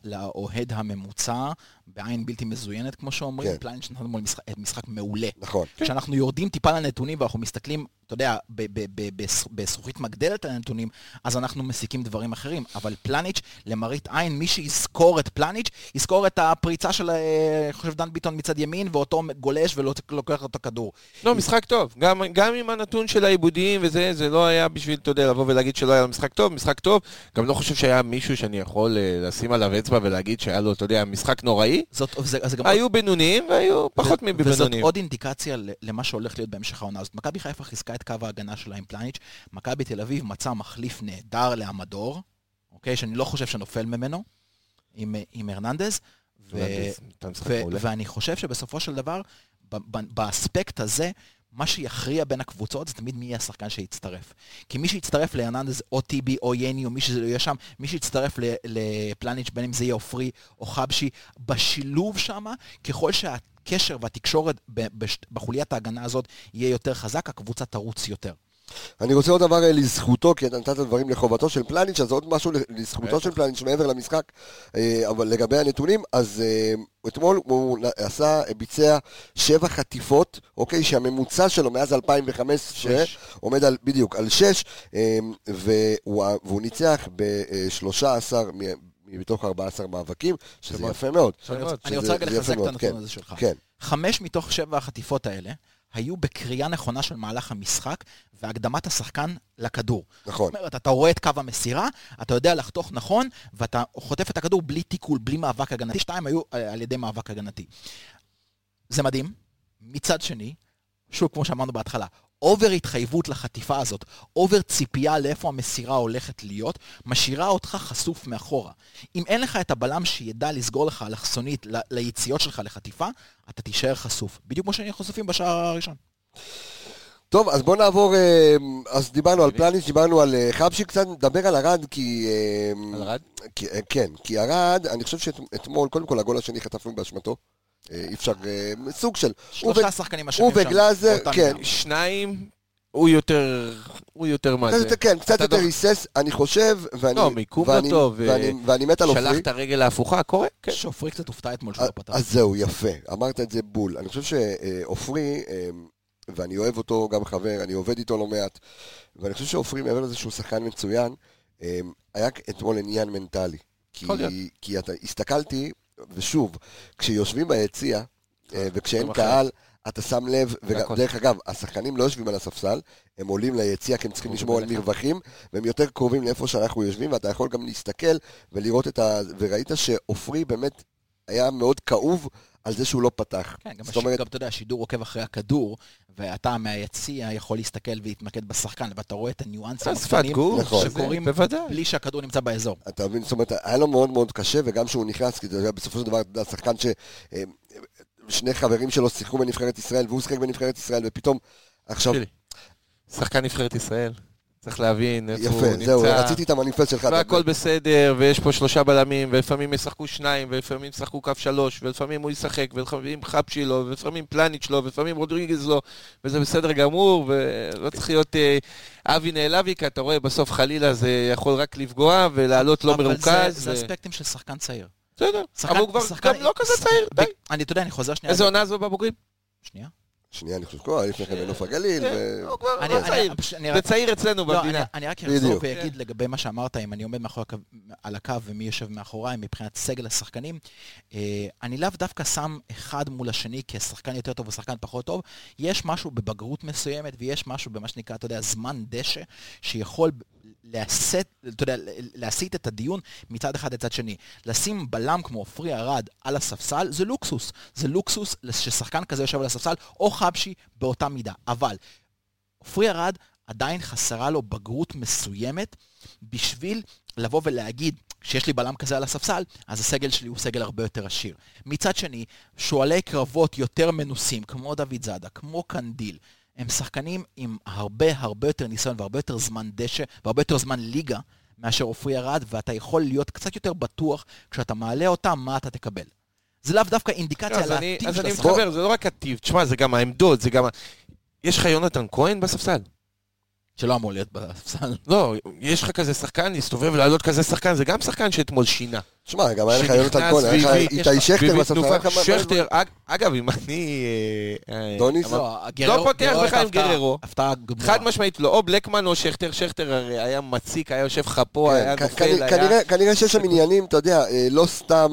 לאוהד הממוצע, בעין בלתי מזוינת, כמו שאומרים, כן. פלניץ' נתן אתמול משחק, משחק מעולה. נכון. כשאנחנו יורדים טיפה לנתונים ואנחנו מסתכלים, אתה יודע, ב- ב- ב- בס- בזכוכית מגדלת על הנתונים, אז אנחנו מסיקים דברים אחרים. אבל פלניץ', למראית עין, מי שיזכור את פלניץ', יזכור את הפריצה של, אה, אני חושב, דן ביטון מצד ימין, ואותו גולש ולוקח אותו כדור. לא, משחק טוב. גם, גם עם הנתון של העיבודים וזה, זה לא היה בשביל, אתה יודע, לבוא ולהגיד שלא היה לו משחק טוב, משחק טוב. גם לא חושב שהיה מישהו שאני יכול אה, לשים עליו אצבע ולהגיד שהיה לו, אתה יודע, משחק נוראי. זאת, זה, זה גם היו בינוניים והיו פחות מבינוניים. וזאת עוד אינדיקציה ל- למה שהולך להיות בהמשך העונה הזאת. מכבי חיפה חיזקה את קו ההגנה שלה עם פלניץ', מכבי תל אביב מצאה מחליף נהדר לעמדור, אוקיי? שאני לא חושב שנופל ממנו, עם, עם הרננדז. ו- ו-. ואני חושב שבסופו של דבר, ב- ב- באספקט הזה, מה שיכריע בין הקבוצות זה תמיד מי יהיה השחקן שיצטרף. כי מי שיצטרף להרננדז או טיבי או יני או מי שזה לא יהיה שם, מי שיצטרף לפלניץ', בין אם זה יהיה עופרי או חבשי, בשילוב שם, ככל שהקשר והתקשורת בחוליית ההגנה הזאת יהיה יותר חזק, הקבוצה תרוץ יותר. אני רוצה עוד דבר אה, לזכותו, כי אתה נתת דברים לחובתו של פלניץ', אז עוד משהו לזכותו של פלניץ' מעבר למשחק, אה, אבל לגבי הנתונים, אז אה, אתמול הוא עשה, ביצע שבע חטיפות, אוקיי, שהממוצע שלו מאז 2015 שש. עומד על, בדיוק, על שש, והוא, והוא ניצח ב-13 מתוך 14 מאבקים, שזה. יפה מאוד. אני רוצה- שזה- אני רוצה רגע לחזק את הנתון כן, הזה שלך. כן, חמש מתוך שבע החטיפות האלה היו בקריאה נכונה של מהלך המשחק והקדמת השחקן לכדור. נכון. זאת אומרת, אתה רואה את קו המסירה, אתה יודע לחתוך נכון, ואתה חוטף את הכדור בלי תיקול, בלי מאבק הגנתי. שתיים היו אה, על ידי מאבק הגנתי. זה מדהים. מצד שני, שוב, כמו שאמרנו בהתחלה, over התחייבות לחטיפה הזאת, over ציפייה לאיפה המסירה הולכת להיות, משאירה אותך חשוף מאחורה. אם אין לך את הבלם שידע לסגור לך אלכסונית ל- ליציאות שלך לחטיפה, אתה תישאר חשוף. בדיוק כמו שהיינו חשופים בשער הראשון. טוב, אז בואו נעבור, אה, אז דיברנו על פלניץ', דיברנו על אה, חבשי קצת, נדבר על ארד, כי... אה, על ארד? כן, כי ארד, אני חושב שאתמול, קודם כל הגול השני חטפנו באשמתו. אה, אי אפשר, אה, סוג של... הוא שלושה שחקנים אשמים הוא שם. וגלאזר, באותה כן. שניים, הוא יותר, הוא יותר מה קצת זה. כן, קצת יותר היסס, אני חושב, ואני... לא, מיקום לא טוב, ואני- ואני מת על עופרי. שלח את הרגל ההפוכה, קורה, כן. שופרי קצת הופתע אתמול שלא פתח. אז זהו, יפה, אמרת את זה בול. אני חושב שעופרי, אה, ואני אוהב אותו גם חבר, אני עובד איתו לא מעט, ואני חושב שעופרי, מעבר לזה שהוא שחקן מצוין, אה, היה אתמול עניין מנטלי. כי, יכול להיות. כי אתה, הסתכלתי, ושוב, כשיושבים ביציע, אה, וכשאין גם אחר. קהל, אתה שם לב. ודרך אגב, השחקנים לא יושבים על הספסל, הם עולים ליציע כי הם צריכים לשמור על. מרווחים, והם יותר קרובים לאיפה שאנחנו יושבים, ואתה יכול גם להסתכל ולראות את ה... וראית שעופרי באמת היה מאוד כאוב על זה שהוא לא פתח. כן, גם, הש... אומרת, גם אתה יודע, השידור עוקב אחרי הכדור, ואתה מהיציע יכול להסתכל ולהתמקד בשחקן, ואתה רואה את הניואנסים הקטנים נכון. שקורים. בלי שהכדור נמצא באזור. אתה מבין, זאת אומרת, היה לו מאוד מאוד קשה, וגם כשהוא נכנס, כי אתה יודע, בסופו של דבר, אתה יודע, שחקן ש... אה, שני חברים שלו שיחקו בנבחרת ישראל, והוא שיחק בנבחרת ישראל, ופתאום, עכשיו. שחקן נבחרת ישראל. צריך להבין איפה הוא יפה, נמצא. זהו, רציתי את המניפסט שלך. והכל בסדר, ויש פה שלושה בלמים, ולפעמים ישחקו שניים, ולפעמים ישחקו קו שלוש, ולפעמים הוא ישחק, ולפעמים חפשי לו, ולפעמים פלניץ' לו, ולפעמים רודריגז לו, וזה בסדר גמור, ולא צריך להיות אה, אבי נעלבי, כי אתה רואה בסוף חלילה זה יכול רק לפגוע, ולעלות לא אבל מרוכז. זה, זה ו- אספקטים של שחקן צעיר. בסדר, אבל הוא כבר שחקן- גם לא כזה צעיר, די. אני, אתה יודע, אני חוזר שנייה. איזה עונה זו בבוגרים? שנייה. שנייה, אני חושב שכל לפני כן בנוף הגליל, כן, ו... הוא כבר לא אני, צעיר. זה צעיר אצלנו לא, אני, במדינה. אני רק אחזור. ויגיד לגבי מה שאמרת, אם אני עומד על הקו ומי יושב מאחוריי מבחינת סגל השחקנים, אה, אני לאו דווקא שם אחד מול השני כשחקן יותר טוב ושחקן פחות טוב, יש משהו בבגרות מסוימת ויש משהו במה שנקרא, אתה יודע, זמן דשא, שיכול להסט, אתה יודע, להסיט את הדיון מצד אחד לצד שני. לשים בלם כמו עופרי ארד על הספסל זה לוקסוס. זה לוקסוס ששחקן כזה יושב על הספסל, או חבשי באותה מידה. אבל עופרי ארד עדיין חסרה לו בגרות מסוימת בשביל לבוא ולהגיד שיש לי בלם כזה על הספסל, אז הסגל שלי הוא סגל הרבה יותר עשיר. מצד שני, שועלי קרבות יותר מנוסים, כמו דוד זאדה, כמו קנדיל, הם שחקנים עם הרבה הרבה יותר ניסיון והרבה יותר זמן דשא והרבה יותר זמן ליגה מאשר עופרי ארד, ואתה יכול להיות קצת יותר בטוח כשאתה מעלה אותם מה אתה תקבל. זה לאו דווקא אינדיקציה אז על אני- הטיב אז של אני השחקן. מתחבר, זה לא רק הטיב, תשמע, זה גם העמדות, זה גם... יש לך יונתן כהן בספסל? שלא אמור להיות בספסל. לא, יש לך כזה שחקן, להסתובב ולעלות כזה שחקן, זה גם שחקן שאתמול שינה. שמע, גם היה לך יונתן כהן, היה לך איתי שכטר בספסל. היה שכטר, אג- אגב, אם אני... אה, אה, דוניס? לא, פותח לך עם גררו. הפתעה גמורה. חד משמעית לא, או בלקמן או שכטר, שכטר הרי היה מציק, היה יושב לך פה, היה כן, כ- נופל, היה... כנראה- שיש שם עניינים, אתה יודע, אה, לא סתם...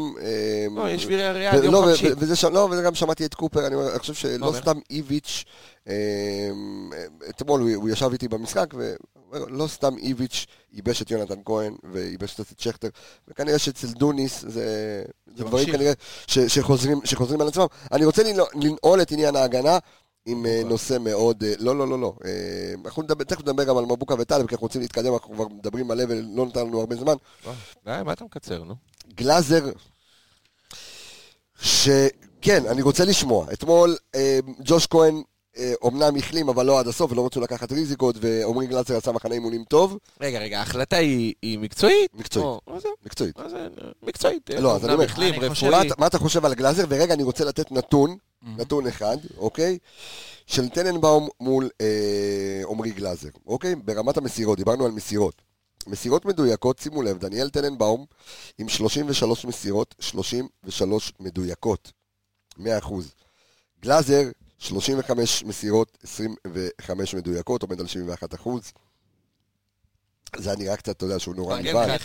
לא, יש וירי הריאל, לא, יום ו- חמישי. לא, וזה גם שמעתי את קופר, אני חושב שלא אומר? סתם איביץ', אתמול הוא- ישב איתי במשחק, ולא סתם איביץ' ייבש את יונתן כהן, וייבש את שכטר, וכנראה שאצל דוניס זה, זה דברים. כנראה ש- שחוזרים, שחוזרים על עצמם. אני רוצה לנעול- את עניין ההגנה. עם אה, נושא מאוד, אה, לא, לא, לא, לא. אה, אנחנו נדבר, תכף נדבר גם על מבוקה וטלב, כי אנחנו רוצים להתקדם, אנחנו כבר מדברים מלא ולא נתן לנו הרבה זמן. די, מה אתה מקצר, נו? גלאזר, שכן, אני רוצה לשמוע. אתמול ג'וש כהן אומנם החלים, אבל לא עד הסוף, ולא רצו לקחת ריזיקות, ועמרי גלאזר עשה מחנה אימונים טוב, רגע, רגע, ההחלטה היא היא מקצועית? מקצועית. או- מה זה? מקצועית. מה זה? מקצועית. לא, אז אני אומר, החלים, אני חושב-. מה, אתה- מה אתה חושב על גלאזר? ורגע, אני רוצה לתת נתון, נתון אחד, אוקיי? של טננבאום מול אה, עמרי גלאזר, אוקיי? ברמת המסירות, דיברנו על מסירות. מסירות מדויקות, שימו לב, דניאל טננבאום עם 33 מסירות, 33 מדויקות. 100 אחוז. גלאזר, 35 מסירות, 25 מדויקות, עומד על 71 אחוז. זה היה נראה קצת, אתה יודע, שהוא נורא נבהל.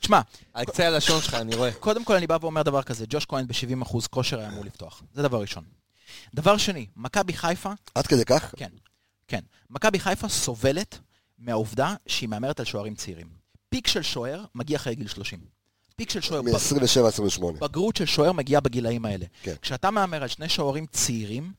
תשמע, על קצה הלשון שלך, אני רואה. קודם כל אני בא ואומר דבר כזה, ג'וש כהן ב-70% כושר היה אמור לפתוח. זה דבר ראשון. דבר שני, מכבי חיפה, עד כדי כך? כן, כן. מכבי חיפה סובלת מהעובדה שהיא מהמרת על שוערים צעירים. פיק של שוער מגיע אחרי גיל 30. פיק של שוער, מ-27-28. בגרות של שוער מגיעה בגילאים האלה. כן. כשאתה מהמר על שני שוערים צעירים,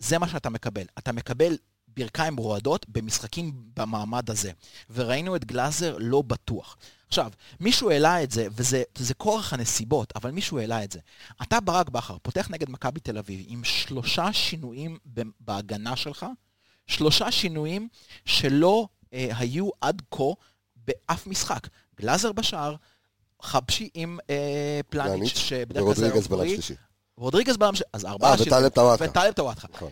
זה מה שאתה מקבל. אתה מקבל ברכיים רועדות במשחקים במעמד הזה. וראינו את גלאזר לא בטוח. עכשיו, מישהו העלה את זה, וזה זה כורח הנסיבות, אבל מישהו העלה את זה. אתה, ברק בכר, פותח נגד מכבי תל אביב עם שלושה שינויים בהגנה שלך, שלושה שינויים שלא אה, היו עד כה באף משחק. גלאזר בשער, חבשי עם אה, פלניץ', שבדרך כלל זה שלישי. רודריגז בלם, ש- אז ארבעה אה, וטלב טוואטחה. וטלב טוואטחה. נכון.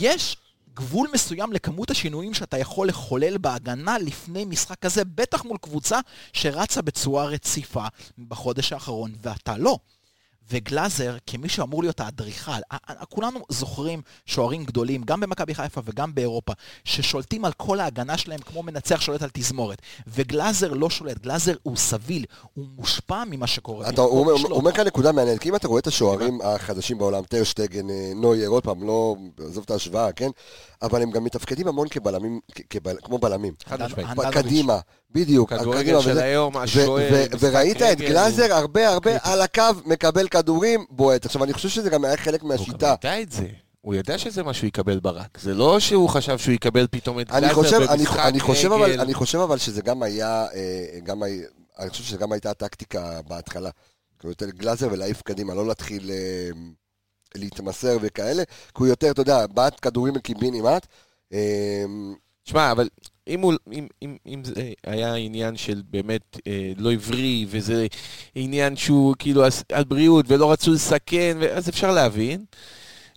יש גבול מסוים לכמות השינויים שאתה יכול לחולל בהגנה לפני משחק כזה, בטח מול קבוצה שרצה בצורה רציפה בחודש האחרון, ואתה לא. וגלאזר, כמי שאמור להיות האדריכל, כולנו זוכרים שוערים גדולים, גם במכבי חיפה וגם באירופה, ששולטים על כל ההגנה שלהם כמו מנצח שולט על תזמורת. וגלאזר לא שולט, גלאזר הוא סביל, הוא מושפע ממה שקורה. אתה אומר- אומר כאן נקודה מעניינת, כי אם אתה רואה את השוערים החדשים בעולם, טרשטגן, אה, נוייר, עוד פעם, לא, עזוב את ההשוואה, כן? אבל הם גם מתפקדים המון כבלמים, כבל- כמו בלמים. חד משמעית. הנדלוביץ'. קדימה, בדיוק. כדורגל קדימה, של היום, השוער, וראית את גלאזר הרבה הרבה על הקו, מקבל כדורים, בועט. עכשיו, אני חושב שזה גם היה חלק הוא גם מהשיטה. ידע את זה. הוא ידע שזה מה שהוא יקבל ברק. זה לא שהוא חשב שהוא יקבל פתאום את גלאזר אני, במשחק רגל. אני חושב אבל שזה גם היה, אה, גם, היה- אני חושב שזה גם הייתה הטקטיקה בהתחלה. כאילו יותר גלאזר ולהעיף קדימה, לא להתחיל אה, להתמסר וכאלה, כי הוא יותר, אתה יודע, בעט כדורים קיבינימט. שמע, אבל אם, הוא, אם, אם, אם זה היה עניין של באמת אה, לא עברי, וזה עניין שהוא כאילו על- בריאות ולא רצו לסכן, אז אפשר להבין.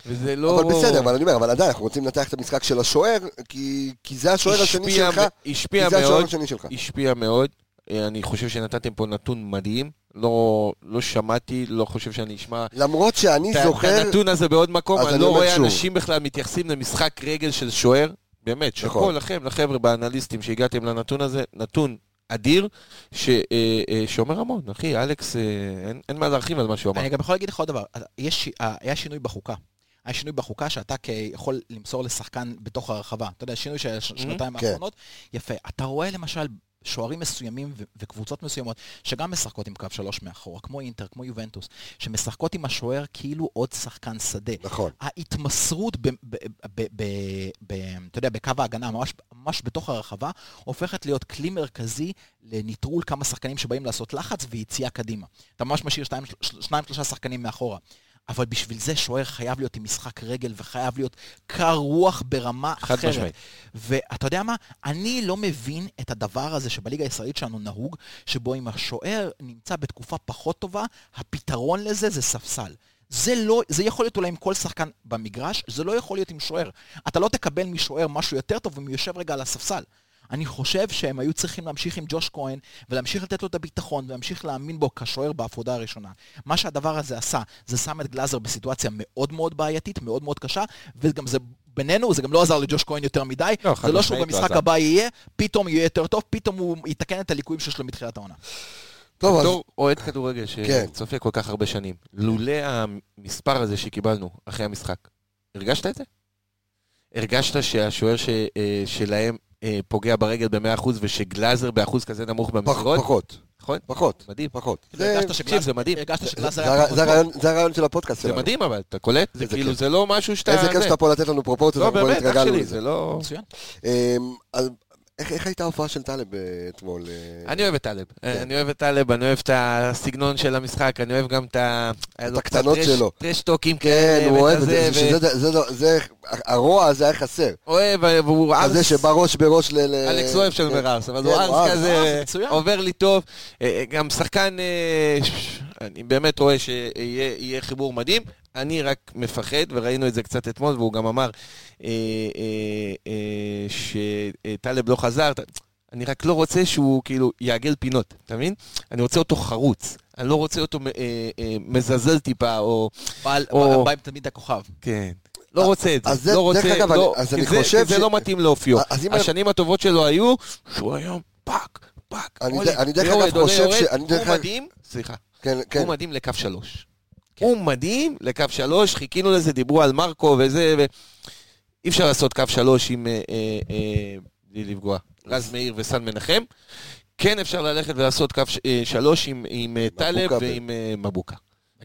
וזה לא... אבל בסדר, אבל אני אומר, אבל עדיין, אנחנו רוצים לנתח את המשחק של השוער, כי, כי זה השוער השני שלך, כי השפיע זה השוער מאוד, השני שלך. השפיע מאוד. אה, אני חושב שנתתם פה נתון מדהים. לא, לא שמעתי, לא חושב שאני אשמע למרות שאני את ה- את זוכר, הנתון הזה בעוד מקום, אני לא רואה שוב. אנשים בכלל מתייחסים למשחק רגל של שוער. באמת, שאפו נכון. לכם, לחבר'ה באנליסטים שהגעתם לנתון הזה, נתון אדיר, ש, אה, אה, שאומר המון, אחי, אלכס, אה, אין, אין מה להרחיב על מה שהוא אמר. אני גם יכול להגיד לך עוד דבר, יש, אה, היה שינוי בחוקה. היה שינוי בחוקה שאתה יכול למסור לשחקן בתוך הרחבה. אתה יודע, שינוי של השנתיים כן. האחרונות, יפה. אתה רואה למשל שוערים מסוימים ו- וקבוצות מסוימות שגם משחקות עם קו שלוש מאחורה, כמו אינטר, כמו יובנטוס, שמשחקות עם השוער כאילו עוד שחקן שדה. נכון. ההתמסרות, ב, ב, ב, ב, ב, אתה יודע, בקו ההגנה, ממש, ממש בתוך הרחבה, הופכת להיות כלי מרכזי לנטרול כמה שחקנים שבאים לעשות לחץ ויציאה קדימה. אתה ממש משאיר שניים, שלושה שחקנים מאחורה. אבל בשביל זה שוער חייב להיות עם משחק רגל וחייב להיות קר רוח ברמה חד אחרת. משמעית. ואתה יודע מה? אני לא מבין את הדבר הזה שבליגה הישראלית שלנו נהוג, שבו אם השוער נמצא בתקופה פחות טובה, הפתרון לזה זה ספסל. זה לא, זה יכול להיות אולי עם כל שחקן במגרש, זה לא יכול להיות עם שוער. אתה לא תקבל משוער משהו יותר טוב אם הוא יושב רגע על הספסל. אני חושב שהם היו צריכים להמשיך עם ג'וש כהן, ולהמשיך לתת לו את הביטחון, ולהמשיך להאמין בו כשוער בהפרודה הראשונה. מה שהדבר הזה עשה, זה שם את גלאזר בסיטואציה מאוד מאוד בעייתית, מאוד מאוד קשה, וגם זה, בינינו, זה גם לא עזר לג'וש כהן יותר מדי. לא, זה לא שהוא לא במשחק. הבא יהיה, פתאום יהיה יותר טוב, פתאום הוא יתקן את הליקויים שיש לו מתחילת העונה. טוב, אז אוהד כדורגל כן. שצופה כל כך הרבה שנים, לולא המספר הזה שקיבלנו אחרי המשחק, הרגשת את זה? הרגשת שהשוער ש- אה, שלהם פוגע ברגל ב-100% ושגלאזר באחוז כזה נמוך במסירות? פחות, נכון? פחות, מדהים. פחות. כאילו, זה- תקשיב, זה מדהים. הרגשת זה- שגלאזר זה היה זה? הרעיון- זה של הפודקאסט זה שלנו. מדהים אבל, אתה קולט? זה כאילו. זה לא משהו שאתה... איזה כיף זה- שאתה פה לתת לנו פרופורציות, לא, באמת, אח שלי. זה לא... מצוין. איך איך הייתה ההופעה של טלב אה, אתמול? אה? אני אוהב את טלב. כן. אני אוהב את טלב, אני אוהב את הסגנון של המשחק, אני אוהב גם את ה... קצת הקטנות טרש- שלו. טרשטוקים כן, כאלה, הוא אוהב את זה, שזה- זה- זה- זה- הרוע הזה היה חסר. אוהב, והוא ארס. כזה שבא ראש בראש ל... ל- אלכס אוהב של כן. מרס, אבל כן, הוא ארס ארס. אה, כזה, זה מצוין. עובר לי טוב. אה, אה, גם שחקן, אה, אני באמת רואה שיהיה יהיה חיבור מדהים. אני רק מפחד, וראינו את זה קצת אתמול, והוא גם אמר אה, אה, אה, שטלב לא חזר. אני רק לא רוצה שהוא כאילו יעגל פינות, אתה מבין? אני רוצה אותו חרוץ. אני לא רוצה אותו אה, אה, מזלזל טיפה, או... בעל- או- בא עם תמיד הכוכב. כן. לא רוצה את זה. אז זה- לא דרך רוצה, אגב, לא, אני- אז אני זה- חושב זה ש- לא מתאים לאופיו. אם- השנים הטובות שלו היו, שהוא היום פאק, פאק. אני עולה, אני דרך אגב חושב. ש- דרך הוא מדהים, סליחה, כן, כן. הוא מדהים לקו שלוש. הוא מדהים לקו שלוש, חיכינו לזה, דיברו על מרקו וזה, ו... אי אפשר לעשות קו שלוש עם, אה, אה, אה, בלי לפגוע, רז מאיר וסן מנחם. כן אפשר ללכת ולעשות קו אה, שלוש עם, עם אה, טלב מבוקה ב- ועם אה, מבוקה.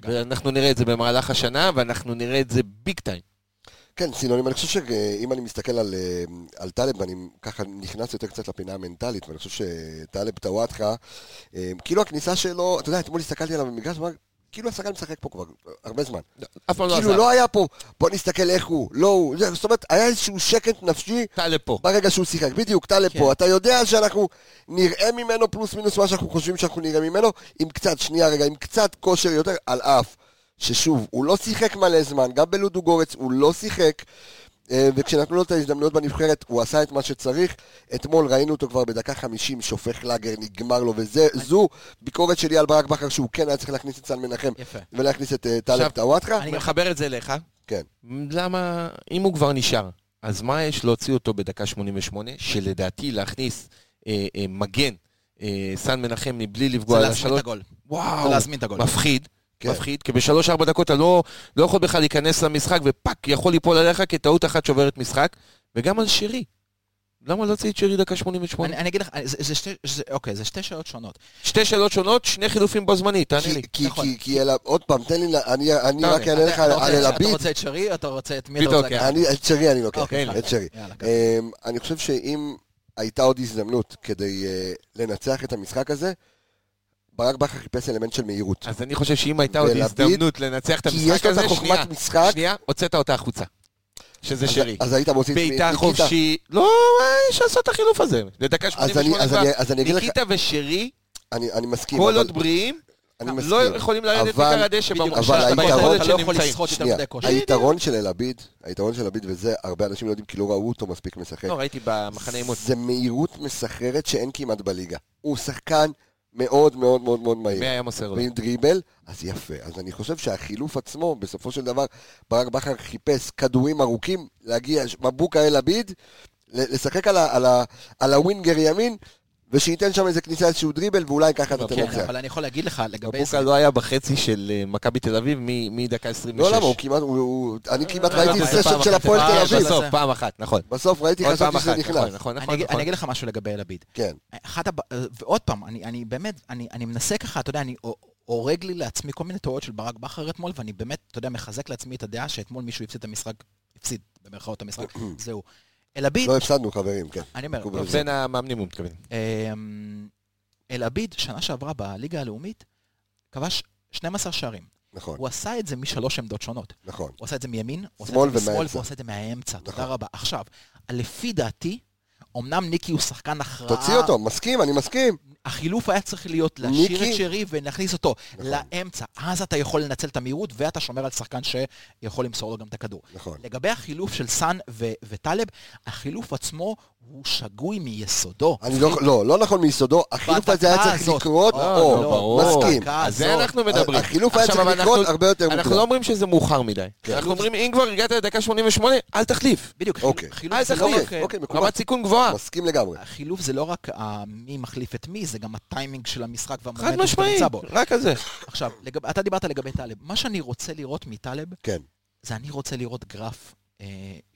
ואנחנו נראה את זה במהלך השנה, ואנחנו נראה את זה ביג טיים. כן, סינונים, אני חושב שאם אני מסתכל על, על טלב, ואני ככה נכנס יותר קצת לפינה המנטלית, ואני חושב שטלב טוואטחה, כאילו הכניסה שלו, אתה יודע, אתמול הסתכלתי עליו במגרש, כאילו השחקן משחק פה כבר הרבה זמן. אף פעם לא כאילו עזב. לא היה פה, בוא נסתכל איך הוא, לא הוא, זאת אומרת, היה איזשהו שקט נפשי טלב פה. ברגע שהוא שיחק. בדיוק, טלב כן. פה, אתה יודע שאנחנו נראה ממנו פלוס מינוס מה שאנחנו חושבים שאנחנו נראה ממנו, עם קצת, שנייה רגע, עם קצת כושר יותר, על אף ששוב, הוא לא שיחק מלא זמן, גם בלודו גורץ הוא לא שיחק, וכשנתנו לו את ההזדמנויות בנבחרת, הוא עשה את מה שצריך. אתמול ראינו אותו כבר בדקה 50, שופך לאגר, נגמר לו, וזו ביקורת שלי על ברק בכר, שהוא כן היה צריך להכניס את סן מנחם, יפה. ולהכניס את אה, טלב טוואטחה. אני- מחבר את זה אליך. כן. למה, אם הוא כבר נשאר, אז מה יש להוציא אותו בדקה 88, שלדעתי להכניס אה, אה, מגן, אה, סן מנחם מבלי לפגוע על השלוש. וואו, זה להזמין את הגול. מפחיד, כן. מפחיד, כי בשלוש-ארבע דקות אתה לא, לא יכול בכלל להיכנס למשחק, ופאק, יכול ליפול עליך כטעות אחת שוברת משחק, וגם על שרי. למה לא להוציא את שרי דקה 88? אני אני אגיד לך, זה- זה שתי- זה- אוקיי, זה שתי שאלות שונות. שתי שאלות שונות, שני חילופים בו זמנית, תענה לי. כי, נכון. כי, כי, אלא, עוד פעם, תן לי, אני, אני. רק אענה לך על אתה רוצה- על אתה אלביט. רוצה את שרי או אתה רוצה את מי אתה רוצה? כן. אני, את שרי אני לוקח, אוקיי, את שרי. יאללה. אמ, אני חושב שאם הייתה עוד הזדמנות כדי אה, לנצח את המשחק הזה, ברק בכר חיפש אלמנט של מהירות. אז אני חושב שאם הייתה עוד הזדמנות לנצח את כי המשחק הזה, שנייה, משחק. שנייה, הוצאת אותה החוצה. שזה אז- שרי. אז היית מוציא את בעיטה ניקיטה. חופשי, לא, מה יש לעשות את החילוף הזה? לדקה אז אני- 88 אז כבר. ניקיטה ושרי, אני אני מסכים, כל אבל- עוד בריאים, אני מסכים. לא יכולים לרדת אבל- מכר הדשא. היתרון- ביכולת אתה לא יכול שנמצאים. לסחוט יותר שנייה, מדי כושר. היתרון של אלביד, היתרון של אלביד, וזה הרבה אנשים לא יודעים כי לא ראו אותו מספיק משחק. לא, ראיתי במחנה אימון. זה מהירות מסחררת שאין כמעט בליגה. הוא שחקן מאוד מאוד מאוד מאוד מהיר. מי היה מוסר לו? ועם דריבל, אז יפה. אז אני חושב שהחילוף עצמו, בסופו של דבר, ברק בכר חיפש כדורים ארוכים, להגיע, מבוקה אל עביד, ל- לשחק על, ה, על, ה, על הווינגר ימין, ושייתן שם איזה כניסה, איזשהו דריבל, ואולי ככה אתה כן, תנצח. אבל אני יכול להגיד לך לגבי מבוקה לא היה בחצי של אה, מכבי תל אביב מדקה 26. לא, למה? הוא כמעט, אני כמעט לא, ראיתי לא, סשן פעם של הפועל תל אחת, אביב. בסוף, פעם אחת, נכון. בסוף ראיתי, חשבתי שזה נכנס. נכון, אני נכון. אגיד- נכון. אני אגיד לך משהו לגבי אלביד. כן. אחת הב... ועוד פעם, אני, באמת, אני, מנסה ככה, אתה יודע, אני הורג לי לעצמי כל מיני טעויות של ברק בכר אתמול, ואני באמת, אתה יודע, מחזק לעצמי את הדעה שאתמול מישהו הפסיד את המשחק, הפסיד במרכאות את המשחק, זהו. אלביד, לא הפסדנו, חברים, כן. אני אומר, מקובל. בין המאמנים הוא מתכוון. אמ, אלביד, שנה שעברה בליגה הלאומית, כבש 12 שערים. נכון, הוא עשה את זה משלוש עמדות שונות. נכון. הוא עשה את זה מימין, הוא עשה שמאל את זה משמאל, ומהאמצע. והוא עשה את זה מהאמצע. תודה נכון. רבה. עכשיו, לפי דעתי, אמנם ניקי הוא שחקן הכרעה. תוציא אותו, מסכים, אני מסכים. החילוף היה צריך להיות להשאיר? את שרי ולהכניס אותו נכון. לאמצע. אז אתה יכול לנצל את המהירות, ואתה שומר על שחקן שיכול למסור לו גם את הכדור. נכון. לגבי החילוף של סאן ו- וטלב, החילוף עצמו הוא שגוי מיסודו. אני לא, לא, לא נכון מיסודו, החילוף הזה היה צריך הזאת. לקרות, לא, או, לא, ברור. מסכים. על זה הזאת. אנחנו מדברים. החילוף היה צריך אבל לקרות אנחנו- הרבה יותר אנחנו מוקדם. לא אומרים שזה מאוחר מדי. כן. אנחנו אומרים, אם כבר הגעת לדקה 88, אל תחליף. בדיוק, אוקיי. חילוף אל זה לא. רק... אוקיי, מקובל. רמת סיכון גבוהה. מסכים לגמרי. החילוף זה לא רק אה, מי מחליף את מי, זה גם הטיימינג של המשחק חד והמומנטום שאתה נמצא בו. רק על זה. עכשיו, אתה דיברת לגבי טלב. מה שאני רוצה לראות מטלב, כן. זה אני רוצה לראות גרף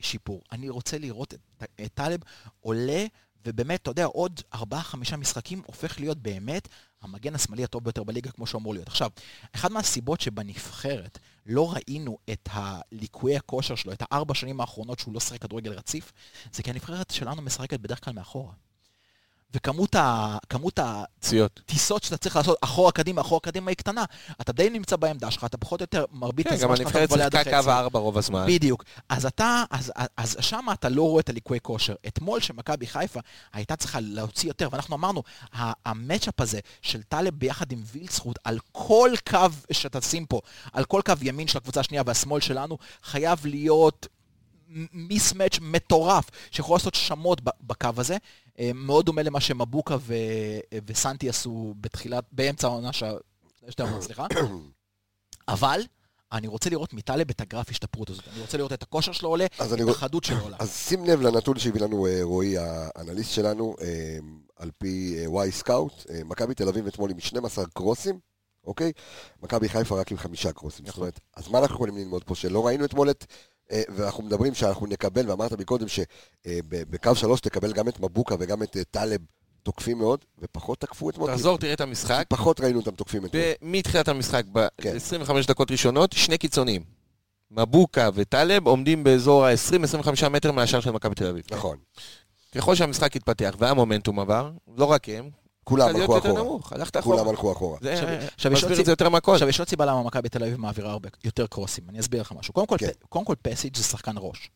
שיפור. אני רוצה לראות את, את טלב עולה, ובאמת, אתה יודע, עוד ארבעה-חמישה משחקים הופך להיות באמת המגן השמאלי הטוב ביותר בליגה, כמו שאמור להיות. עכשיו, אחת מהסיבות שבנבחרת לא ראינו את הליקויי הכושר שלו, את הארבע שנים האחרונות שהוא לא שיחק כדורגל רציף, זה כי הנבחרת שלנו משחקת בדרך כלל מאחורה. וכמות ה... כמות ה... פציעות. טיסות שאתה צריך לעשות אחורה קדימה, אחורה קדימה היא קטנה. אתה די נמצא בעמדה שלך, אתה פחות או יותר מרבית כן, גם הזמן שלך אתה הנבחרת מבלה עד שיחקה החצי. קו הארבע רוב הזמן. בדיוק. אז אתה, אז, אז, אז שם אתה לא רואה את הליקויי כושר. אתמול שמכבי חיפה הייתה צריכה להוציא יותר, ואנחנו אמרנו, המצ'אפ הזה של טלב ביחד עם וילצחוט על כל קו שתשים פה, על כל קו ימין של הקבוצה השנייה והשמאל שלנו, חייב להיות מיסמץ' מטורף, שיכול לעשות שמות בקו הזה. אה, מאוד דומה למה שמבוקה ו- וסנטי עשו בתחילת, באמצע העונה ש... שתי העונות, סליחה. אבל אני רוצה לראות מטלב את הגרף השתפרות הזאת. אני רוצה לראות את הכושר שלו עולה, את אני החדות שלו עולה. אז שים לב לנתון שהביא לנו אה, רועי, האנליסט שלנו, אה, על פי וואי סקאוט. מכבי תל אביב אתמול עם 12 קרוסים, אוקיי? מכבי חיפה רק עם חמישה קרוסים. זאת אומרת, אז מה אנחנו יכולים ללמוד פה? שלא ראינו אתמול את... אה, ואנחנו מדברים שאנחנו נקבל, ואמרת מקודם שבקו שלוש תקבל גם את מבוקה וגם את אה, טלב תוקפים מאוד, ופחות תקפו אתמול. תחזור, תראה את המשחק. פחות ראינו אותם תוקפים אתמול. מתחילת המשחק, כן. ב-25 דקות ראשונות, שני קיצוניים. מבוקה וטלב עומדים באזור ה-20-25 מטר מהשאר של מכבי תל אביב. נכון. ככל שהמשחק התפתח והמומנטום עבר, לא רק הם, כולם הלכו אחורה. הלכת אחורה. כולם הלכו אחורה. זה עכשיו- עכשיו יש מסביר עוד את זה יותר מהכל. עכשיו, יש עוד סיבה למה מכבי תל אביב מעבירה הרבה יותר קרוסים. אני אסביר לך משהו. קודם כל, כן. קודם כל פסיג' זה שחקן ראש.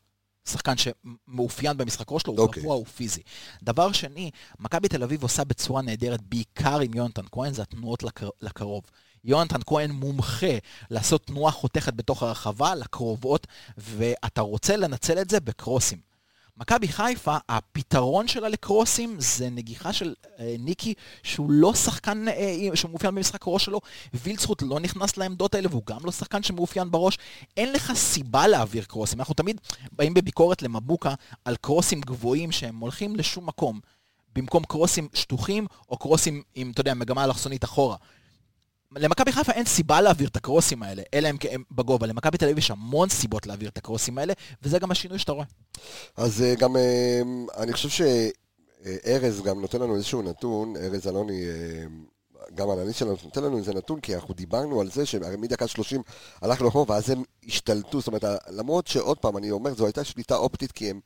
שחקן שמאופיין במשחק ראש שלו, הוא אוקיי. גבוה, הוא פיזי. דבר שני, מכבי תל אביב עושה בצורה נהדרת, בעיקר עם יונתן כהן, זה התנועות לקר, לקרוב. יונתן כהן מומחה לעשות תנועה חותכת בתוך הרחבה, לקרובות, ואתה רוצה לנצל את זה בקרוסים. מכבי חיפה, הפתרון שלה לקרוסים זה נגיחה של אה, ניקי, שהוא לא שחקן אה, שמאופיין במשחק הראש שלו, וילצחוט לא נכנס לעמדות האלה, והוא גם לא שחקן שמאופיין בראש. אין לך סיבה להעביר קרוסים. אנחנו תמיד באים בביקורת למבוקה על קרוסים גבוהים שהם הולכים לשום מקום, במקום קרוסים שטוחים, או קרוסים עם, אתה יודע, מגמה אלכסונית אחורה. למכבי חיפה אין סיבה להעביר את הקרוסים האלה, אלא אם כן בגובה. למכבי תל אביב יש המון סיבות להעביר את הקרוסים האלה, וזה גם השינוי שאתה רואה. אז אה, גם, אה, אני חושב שארז גם נותן לנו איזשהו נתון, ארז אלוני, אה, גם האנליסט שלנו נותן לנו איזה נתון, כי אנחנו דיברנו על זה שהרי מדקה 30 הלך לאחור, ואז הם השתלטו, זאת אומרת, למרות שעוד פעם, אני אומר, זו הייתה שליטה אופטית, כי הם,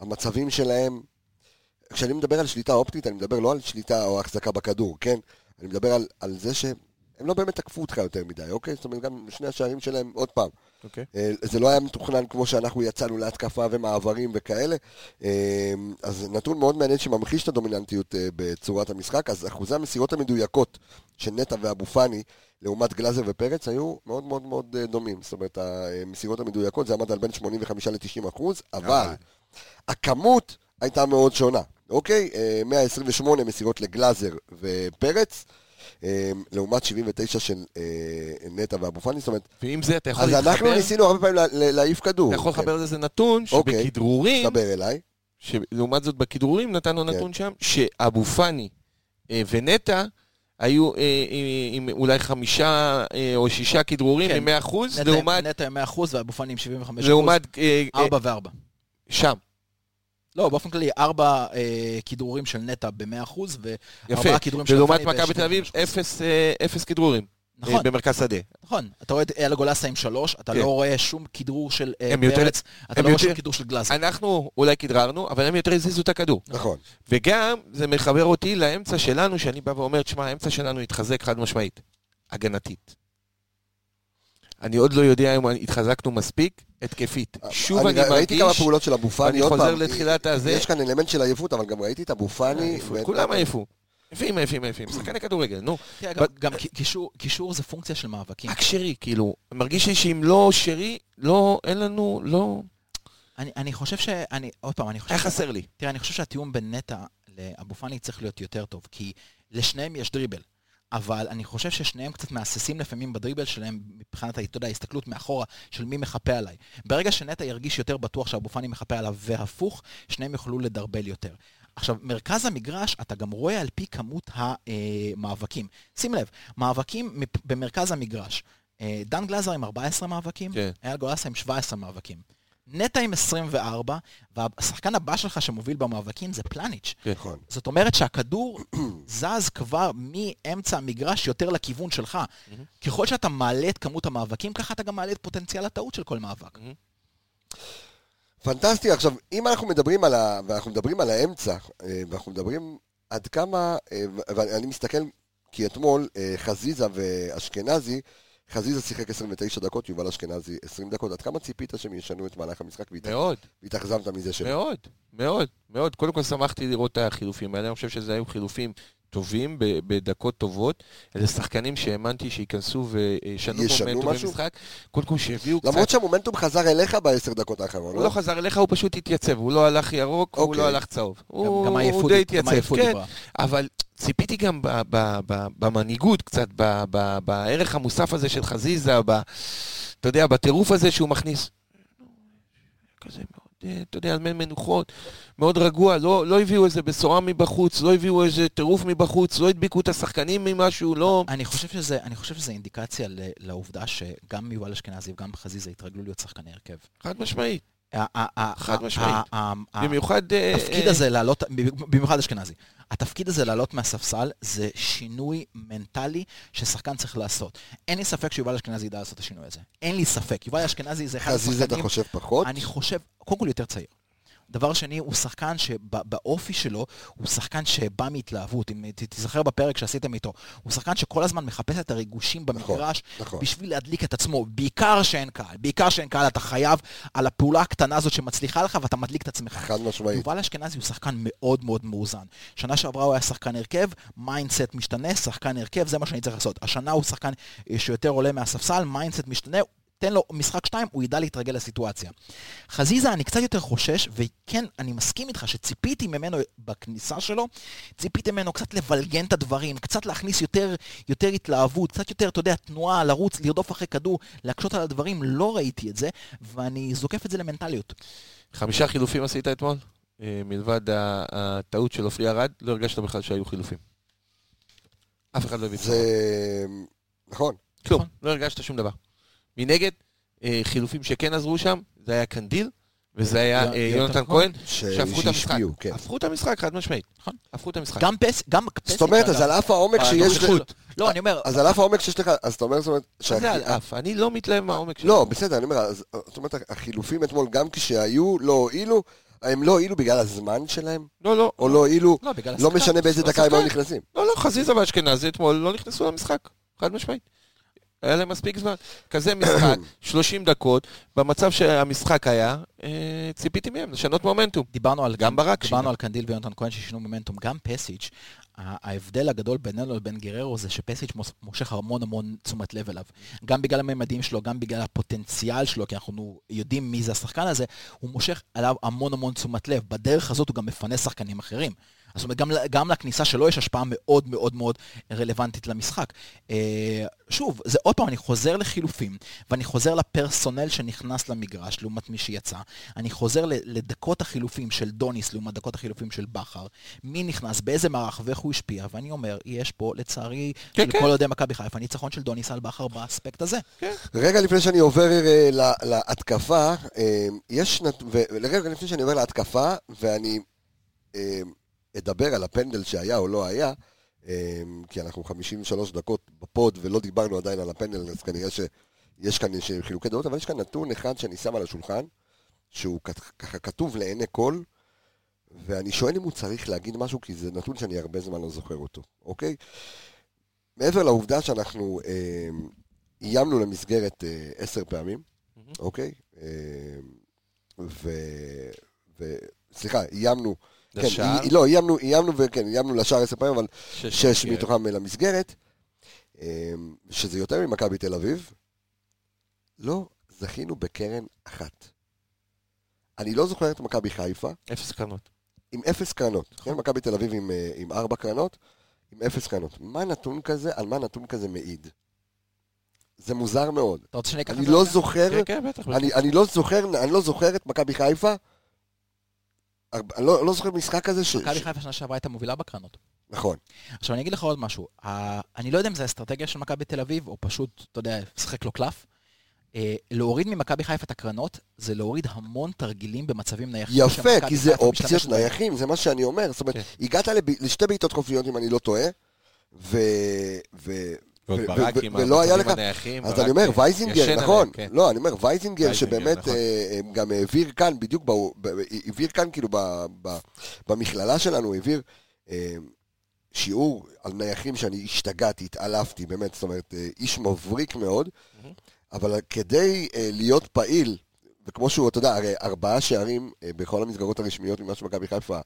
המצבים שלהם, כשאני מדבר על שליטה אופטית, אני מדבר לא על שליטה או החזקה בכדור, כן? אני מדבר על, על זה שהם לא באמת תקפו אותך יותר מדי, אוקיי? זאת אומרת, גם שני השערים שלהם, עוד פעם, אוקיי. אה, זה לא היה מתוכנן כמו שאנחנו יצאנו להתקפה ומעברים וכאלה. אה, אז נתון מאוד מעניין שממחיש את הדומיננטיות אה, בצורת המשחק. אז אחוזי המסירות המדויקות של נטע ואבו פאני לעומת גלאזר ופרץ היו מאוד מאוד מאוד דומים. זאת אומרת, המסירות המדויקות זה עמד על בין 85 ל-90 אחוז, אבל הכמות הייתה מאוד שונה. אוקיי? אה, 128 מסירות לגלאזר ופרץ. אה, לעומת 79 של אה, נטע ואבו פאני, זאת אומרת, ועם זה אתה יכול אז אנחנו להתחבר, ניסינו הרבה פעמים לה- לה- להעיף כדור. אתה יכול כן. לחבר לזה נתון אוקיי. שבכדרורים, דבר אליי. שלעומת זאת בכדרורים נתנו כן. נתון שם, שאבו פאני אה, ונטע היו אה, אה, עם אולי חמישה אה, או שישה כדרורים כן. עם 100 אחוז, לעומת, נטע עם 100% ואבו פאני עם 75%. לעומת, אה, אה, 4 ו-4. שם, לא, באופן כללי, 4 אה, כדרורים של נטע ב-100% יפה, ו-4 כדרורים של ולעומת פאני מכבי תל אביב, אפס, אה, אפס כדרורים, אה, נכון, במרכז שדה. נכון. אתה רואה את אלה גולסה עם 3, אתה כן. לא רואה שום כדרור של אה, יותר- פרץ, אתה הם לא רואה שום יותר- כדרור של גלאזר. אנחנו אולי כדררנו, אבל הם יותר הזיזו את הכדור. נכון. וגם זה מחבר אותי לאמצע שלנו, שאני בא ואומר, תשמע, האמצע שלנו התחזק חד משמעית. הגנתית. אני עוד לא יודע אם התחזקנו מספיק התקפית. שוב אני ראיתי מרגיש... כמה פעולות של אבו פאני, עוד חוזר פעם, לתחילת הזה. יש כאן אלמנט של עייפות, אבל גם ראיתי את אבו פאני. ואת- כולם עייפו. עייפים, עייפים, עייפים. שחקני כדורגל, נו. תראה, גם- קישור- זה פונקציה של מאבקים. רק שרי, כאילו. מרגיש לי שאם לא שרי, לא, אין לנו, לא... אני אני חושב ש... אני- עוד פעם, אני חושב... היה חסר לי. תראה, אני חושב שהתיאום בין נטע לאבו פאני צריך להיות יותר טוב, כי לשניהם יש דריבל. אבל אני חושב ששניהם קצת מהססים לפעמים בדריבל שלהם מבחינת, אתה יודע, ההסתכלות מאחורה של מי מחפה עליי. ברגע שנטע ירגיש יותר בטוח שאבו פאני מחפה עליו והפוך, שניהם יוכלו לדרבל יותר. עכשיו, מרכז המגרש, אתה גם רואה על פי כמות המאבקים. שים לב, מאבקים במרכז המגרש. אה, דן גלזר עם 14 מאבקים, כן. אייל גולסה עם 17 מאבקים. נטע עם 24, והשחקן הבא שלך שמוביל במאבקים זה פלניץ'. נכון. זאת אומרת שהכדור זז כבר מאמצע המגרש יותר לכיוון שלך. ככל שאתה מעלה את כמות המאבקים, ככה אתה גם מעלה את פוטנציאל הטעות של כל מאבק. פנטסטי. עכשיו, אם אנחנו מדברים על ה... ואנחנו מדברים על האמצע, אה, ואנחנו מדברים עד כמה... אה, ואני מסתכל, כי אתמול אה, חזיזה ואשכנזי, חזיזה שיחק 29 דקות, יובל אשכנזי 20 דקות. עד כמה ציפית שהם ישנו את מהלך המשחק מאוד, והתאכזבת מזה שלא? מאוד, מאוד, מאוד. קודם כל שמחתי לראות את החילופים האלה, אני חושב שזה היו חילופים טובים, בדקות טובות. אלה שחקנים שהאמנתי שייכנסו וישנו ישנו מומנטום משהו? במשחק. קודם כל שהביאו קצת... למרות שהמומנטום חזר אליך בעשר דקות האחרונות, הוא לא חזר אליך, הוא פשוט התייצב, הוא לא הלך ירוק, הוא אוקיי. לא הלך צהוב. גם- הוא גם הוא העייפות- די התייצב, כן. דיברה. אבל ציפיתי גם ב- ב- ב- במנהיגות קצת, ב- ב- בערך המוסף הזה של חזיזה, ב- אתה יודע, בטירוף הזה שהוא מכניס. כזה מאוד, אתה יודע, על מי מנוחות, מאוד רגוע, לא, לא הביאו איזה בשורה מבחוץ, לא הביאו איזה טירוף מבחוץ, לא הדביקו את השחקנים ממשהו, לא... אני חושב שזה, אני חושב שזה אינדיקציה לעובדה שגם יובל אשכנזי וגם חזיזה התרגלו להיות שחקני הרכב. חד משמעית. חד משמעית. במיוחד... אה, התפקיד אה, הזה לעלות, במיוחד אשכנזי, התפקיד הזה לעלות מהספסל זה שינוי מנטלי ששחקן צריך לעשות. אין לי ספק שיובל אשכנזי ידע לעשות את השינוי הזה. אין לי ספק. יובל אשכנזי זה אחד חזיזה אתה השחקנים... חושב פחות? אני חושב, קודם כל יותר צעיר. דבר שני, הוא שחקן שבאופי שלו, הוא שחקן שבא מהתלהבות. אם תיזכר בפרק שעשיתם איתו, הוא שחקן שכל הזמן מחפש את הריגושים במגרש נכון. בשביל להדליק את עצמו. בעיקר שאין קהל. בעיקר שאין קהל, אתה חייב על הפעולה הקטנה הזאת שמצליחה לך ואתה מדליק את עצמך. חד משמעית. יובל אשכנזי הוא שחקן מאוד מאוד מאוזן. שנה שעברה הוא היה שחקן הרכב, mindset משתנה, שחקן הרכב, זה מה שאני צריך לעשות. השנה הוא שחקן אה, שיותר עולה מהספסל, mindset משתנה, תן לו משחק שתיים, הוא ידע להתרגל לסיטואציה. חזיזה, אני קצת יותר חושש, וכן, אני מסכים איתך שציפיתי ממנו בכניסה שלו, ציפיתי ממנו קצת לבלגן את הדברים, קצת להכניס יותר, יותר התלהבות, קצת יותר, אתה יודע, תנועה, לרוץ, לרדוף אחרי כדור, להקשות על הדברים, לא ראיתי את זה, ואני זוקף את זה למנטליות. חמישה חילופים עשית אתמול? אה, מלבד הטעות של עופרי ארד, לא הרגשת בכלל שהיו חילופים. אף אחד לא הביא זה... נכון. כלום, נכון. לא הרגשת שום דבר. מנגד, אה, חילופים שכן עזרו שם, זה היה קנדיל, וזה היה יונתן אה, יונתן כהן. כהן, ש- שהפכו את המשחק. כן. הפכו את המשחק, חד משמעית. נכון. הפכו את המשחק. גם פס, גם פסיק, זאת אומרת, אז. על אף העומק שיש... הנוכחות. לא, אני אומר, אז על אף העומק שיש לך, אז אתה אומר, זאת אומרת, מה זה על אף? אני לא מתלהב מהעומק שלו. לא, בסדר, אני אומר, זאת אומרת, החילופים אתמול, גם כשהיו, לא הועילו, הם לא הועילו בגלל הזמן שלהם, לא, לא. או לא הועילו, לא, בגלל לא השחקן. משנה באיזה לא דקה הם היו. נכנסים. לא, לא, חזיזה ואשכנזי אתמול לא נכנסו למשחק, חד משמעית. היה להם מספיק זמן. כזה משחק, 30 דקות, במצב שהמשחק היה, אה, ציפיתי מהם לשנות מומנטום. דיברנו על, גם ברק דיברנו. על קנדיל ויונתן כהן ששינו מומנטום, גם פסיץ', ההבדל הגדול בינינו לבין גררו זה שפסיץ' מושך המון המון תשומת לב אליו. גם בגלל הממדים שלו, גם בגלל הפוטנציאל שלו, כי אנחנו יודעים מי זה השחקן הזה, הוא מושך עליו המון המון תשומת לב. בדרך הזאת הוא גם מפנה שחקנים אחרים. זאת אומרת, גם, גם לכניסה שלו יש השפעה מאוד מאוד מאוד רלוונטית למשחק. אה, שוב, זה עוד פעם, אני חוזר לחילופים, ואני חוזר לפרסונל שנכנס למגרש לעומת מי שיצא. אני חוזר לדקות החילופים של דוניס לעומת דקות החילופים של בכר. מי נכנס, באיזה מערך ואיך הוא השפיע, ואני אומר, יש פה, לצערי, כן, כן, כן. לכל אוהדי מכבי חיפה, ניצחון של דוניס על בכר באספקט הזה. רגע לפני שאני עובר אה, ל- להתקפה, אה, יש נת... ורגע לפני שאני עובר להתקפה, ואני אה, אדבר על הפנדל שהיה או לא היה, אה, כי אנחנו 53 דקות בפוד ולא דיברנו עדיין על הפנדל, אז כנראה שיש כאן חילוקי דעות, אבל יש כאן נתון אחד שאני שם על השולחן, שהוא ככה כתוב לעיני כל, ואני שואל אם הוא צריך להגיד משהו, כי זה נתון שאני הרבה זמן לא זוכר אותו, אוקיי? מעבר לעובדה שאנחנו אה, איימנו למסגרת אה, עשר פעמים, מהמם. אוקיי? אה, ו... ו... סליחה, איימנו... כן, לשער? אי- לא, איימנו, איימנו, וכן, איימנו לשער עשר פעמים, אבל שש שש. מתוכם למסגרת, אה, שזה יותר ממכבי תל אביב. לא זכינו בקרן אחת. אני לא זוכר את מכבי חיפה אפס קרנות. עם אפס קרנות. כן, מכבי תל אביב עם, אה, עם ארבע קרנות, עם אפס קרנות. מה נתון כזה, על מה נתון כזה מעיד? זה מוזר מאוד. אתה רוצה שאני אקח את אני זה? לא רגע? זוכר, כן, כן, בטח. אני, אני לא זוכר, אני לא זוכר את מכבי חיפה, אני לא, לא זוכר משחק כזה ש... מכבי חיפה שנה שעברה הייתה מובילה בקרנות. נכון. עכשיו אני אגיד לך עוד משהו, אני לא יודע אם זה אסטרטגיה של מכבי תל אביב, או פשוט, אתה יודע, לשחק לו קלף. אה, להוריד ממכבי חיפה את הקרנות, זה להוריד המון תרגילים במצבים נייחים. יפה, כי זה אופציות. נייחים, זה מה שאני אומר. זאת אומרת, כן. הגעת לשתי בעיטות חופשיות, אם אני לא טועה, ו... ו... ועוד ו- ברק ו- עם ולא היה המצבים לך- הנייחים, אז אני אומר, אה, וייזינגר, נכון. כן. לא, אני אומר, וייזינגר, שבאמת נכון. אה, גם העביר כאן, בדיוק, העביר כאן, כאילו, במכללה שלנו, העביר אה, שיעור על נייחים שאני השתגעתי, התעלפתי, באמת, זאת אומרת, אה, איש מבריק מאוד, אבל כדי אה, להיות פעיל, וכמו שהוא, אתה יודע, הרי ארבעה שערים אה, בכל המסגרות הרשמיות ממה שמכבי חיפה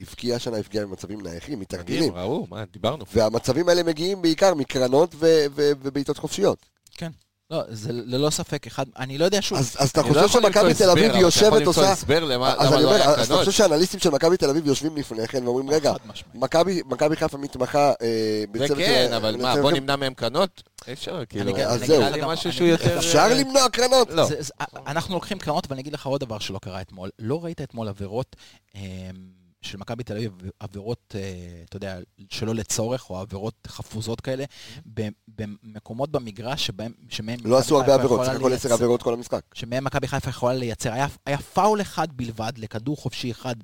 הבקיעה השנה, הבקיעה במצבים נייחים, מתרגילים. ראו, מה, דיברנו. והמצבים האלה מגיעים בעיקר מקרנות ובעיטות חופשיות. כן. לא, זה ללא ספק אחד, אני לא יודע שוב. אז, אז אתה אני לא חושב יכול למצוא שמכבי תל הסבר, אביב אבל אתה יכול יושבת למצוא עושה... הסבר למה אז למה אני לא אומר, היה אז אתה. חושב שהאנליסטים של מכבי תל אביב יושבים לפני כן ואומרים, רגע. מכבי מכבי חיפה מתמחה אה, זה בצוות כן, של- אבל מה, בוא נמנע מהם קרנות? אפשר, כאילו. אגיד- אז אני זהו. אני. אפשר למנוע קרנות? לא. זה- זה- אנחנו לוקחים קרנות, ואני אגיד לך עוד דבר שלא קרה אתמול. לא ראית אתמול עבירות אה, של מכבי תל אביב, עבירות, אה, אתה יודע, שלא לצורך, או עבירות חפוזות כאלה, ב- במקומות במגרש שבהם, שמהם... לא עשו הרבה עבירות, סך הכל עשר עבירות כל המשחק. שמהם מכבי חיפה יכולה לייצר. היה, היה פאול אחד בלבד לכדור חופשי אחד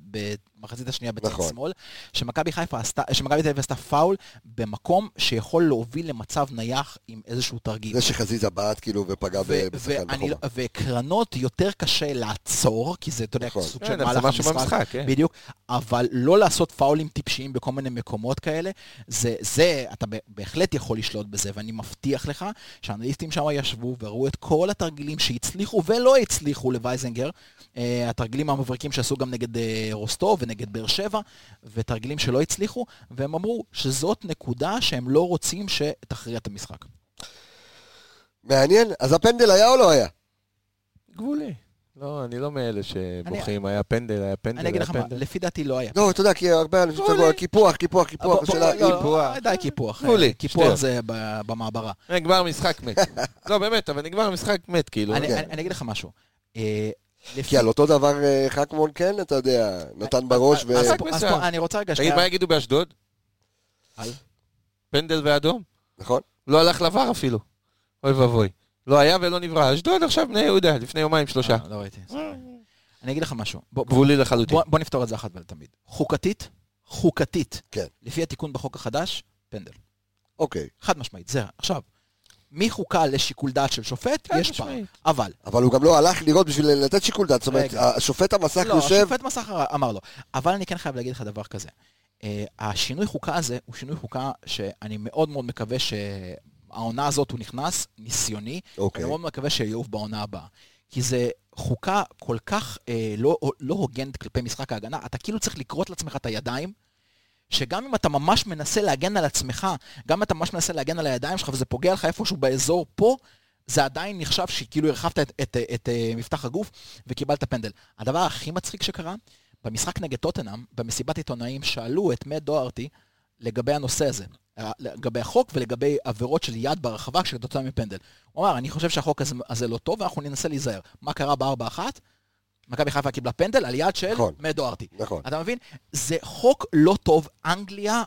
במחצית השנייה בצד נכון. שמאל, שמכבי חיפה עשתה, שמכבי תל אביב עשתה פאול במקום שיכול להוביל למצב נייח עם איזשהו תרגיל. זה שחזיזה בעט כאילו ופגע ב- ו- בשחקן ואני לא- בחומה. וקרנות יותר קשה לעצור, כי זה, אתה יודע, נכון. סוג כן, של זה מהלך משהו המשחק. במשחק, כן. בדיוק, אבל לא לעשות פאולים טיפשיים בכל מיני מקומות כאלה, זה, זה, אתה ב- בהחלט יכול לשלוט בזה, ואני מבטיח לך שהאנליסטים שם ישבו וראו את כל התרגילים שהצליחו ולא הצליחו לווייזנגר, אה, התרגילים המבריקים שעשו גם נגד אה, רוסטוב ונגד באר שבע, ותרגילים שלא הצליחו, והם אמרו שזאת נקודה שהם לא רוצים שתכריע את המשחק. מעניין, אז הפנדל היה או לא היה? גבולי. לא, אני לא מאלה שבוכים, היה פנדל, היה פנדל, אני אגיד לך מה. לפי דעתי לא היה. לא, אתה יודע, כי הרבה אנשים גבולי. צועקים, קיפוח, קיפוח, קיפוח, בוא- השאלה בוא- לא. לא, די קיפוח. גבולי, אה, קיפוח שטויות. זה ב- במעברה. נגמר משחק מת. לא, באמת, אבל נגמר משחק מת, כאילו. אני כן. אני אגיד לך משהו. אה, לפי- כי על אותו דבר אה, חכמון כן, אתה יודע, נתן בראש ו... אז אני רוצה רגע תגיד, מה יגידו באשדוד? על? פנדל ואדום? נכון? לא הלך לבר אפילו. אוי ואבוי. לא היה ולא נברא. אשדוד עכשיו בני יהודה, לפני יומיים שלושה. אה, לא ראיתי. אני אגיד לך משהו. גבולי לחלוטין. בוא בוא נפתור את זה אחת ולתמיד. חוקתית, חוקתית, כן. לפי התיקון בחוק החדש, פנדל. אוקיי. חד משמעית, זה. עכשיו, מחוקה לשיקול דעת של שופט, יש פער. אבל, אבל הוא גם לא הלך לראות בשביל לתת שיקול דעת, זאת אומרת. השופט המסך לא, יושב... השופט מסחר אמר לו. אבל אני כן חייב להגיד לך דבר כזה. אה, השינוי חוקה הזה הוא שינוי חוקה שאני מאוד מאוד מקווה שהעונה הזאת הוא נכנס, ניסיוני, אוקיי. אני מאוד מקווה שיעוף בעונה הבאה. כי זה חוקה כל כך אה, לא, לא הוגנת כלפי משחק ההגנה, אתה כאילו צריך לכרות לעצמך את הידיים, שגם אם אתה ממש מנסה להגן על עצמך, גם אם אתה ממש מנסה להגן על הידיים שלך וזה פוגע לך איפשהו באזור פה, זה עדיין נחשב שכאילו הרחבת את, את, את, את אה, מפתח הגוף וקיבלת פנדל. הדבר הכי מצחיק שקרה, במשחק נגד טוטנאם, במסיבת עיתונאים, שאלו את מאט דוארטי לגבי הנושא הזה, אה, לגבי החוק ולגבי עבירות של יד ברחבה כתוצאה מפנדל. הוא אמר, אני חושב שהחוק הזה, הזה לא טוב ואנחנו ננסה להיזהר. מה קרה בארבע אחת? מכבי חיפה קיבלה פנדל על יד של נכון. מאט דוארטי. נכון. אתה מבין? זה חוק לא טוב. אנגליה,